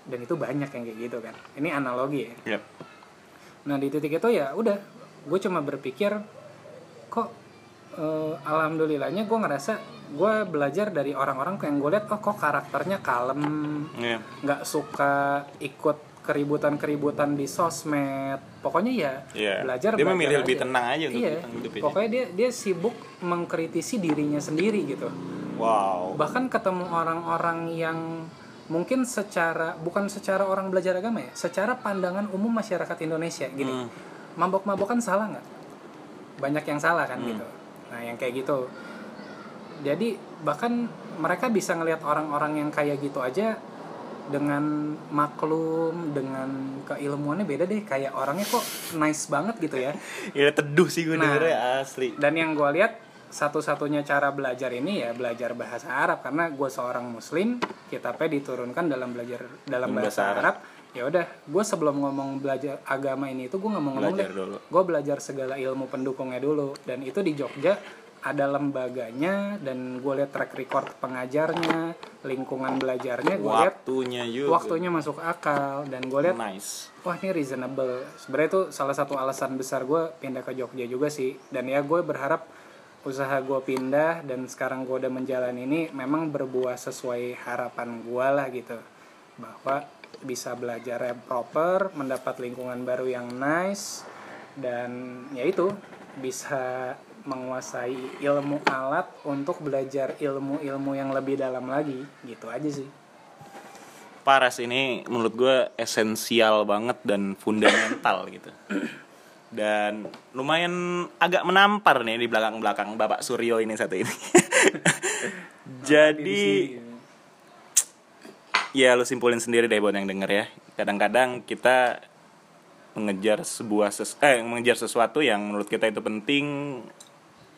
dan itu banyak yang kayak gitu kan ini analogi ya Yep. nah di titik itu ya udah gue cuma berpikir kok eh, alhamdulillahnya gue ngerasa gue belajar dari orang-orang yang gue lihat oh kok karakternya kalem Iya. nggak suka ikut keributan-keributan di sosmed pokoknya ya Iya. belajar Dia belajar memilih lebih tenang aja untuk iya hidup- hidupnya. pokoknya dia dia sibuk mengkritisi dirinya sendiri gitu Wow. bahkan ketemu orang-orang yang mungkin secara bukan secara orang belajar agama ya secara pandangan umum masyarakat Indonesia gini Hmm. Mabok-mabokan salah nggak? Banyak yang salah Hmm. kan gitu. Nah yang kayak gitu. Jadi bahkan mereka bisa ngelihat orang-orang yang kayak gitu aja dengan maklum dengan keilmuannya beda deh. Kayak orangnya kok nice banget gitu ya. Ya teduh sih gue Nah. dengernya asli. dan yang gue lihat satu-satunya cara belajar ini ya belajar bahasa Arab. Karena gue seorang muslim kitabnya diturunkan dalam belajar dalam bahasa bahasa Arab ya udah gue sebelum ngomong belajar agama ini itu gue nggak mau ngomong Belajar deh. dulu. gue belajar segala ilmu pendukungnya dulu. Dan itu di Jogja ada lembaganya dan gue lihat track record pengajarnya lingkungan belajarnya gue lihat waktunya juga. waktunya masuk akal. Dan gue lihat nice. wah ini reasonable. Sebenarnya itu salah satu alasan besar gue pindah ke Jogja juga sih. Dan ya gue berharap usaha gue pindah dan sekarang gue udah menjalani ini memang berbuah sesuai harapan gue lah gitu. Bahwa bisa belajar yang proper mendapat lingkungan baru yang nice dan ya itu bisa menguasai ilmu alat untuk belajar ilmu-ilmu yang lebih dalam lagi gitu aja sih Paras ini menurut gue esensial banget dan fundamental gitu. Dan lumayan agak menampar nih di belakang-belakang Bapak Suryo ini satu ini. Jadi ya lu simpulin sendiri deh buat yang denger ya. Kadang-kadang kita mengejar sebuah ses eh mengejar sesuatu yang menurut kita itu penting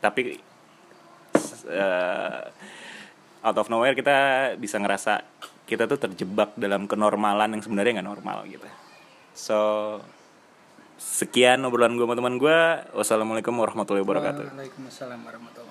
tapi eh, out of nowhere kita bisa ngerasa kita tuh terjebak dalam kenormalan yang sebenarnya nggak normal gitu. So sekian obrolan gue sama teman gue. Wassalamualaikum warahmatullahi wabarakatuh. Waalaikumsalam warahmatullahi wabarakatuh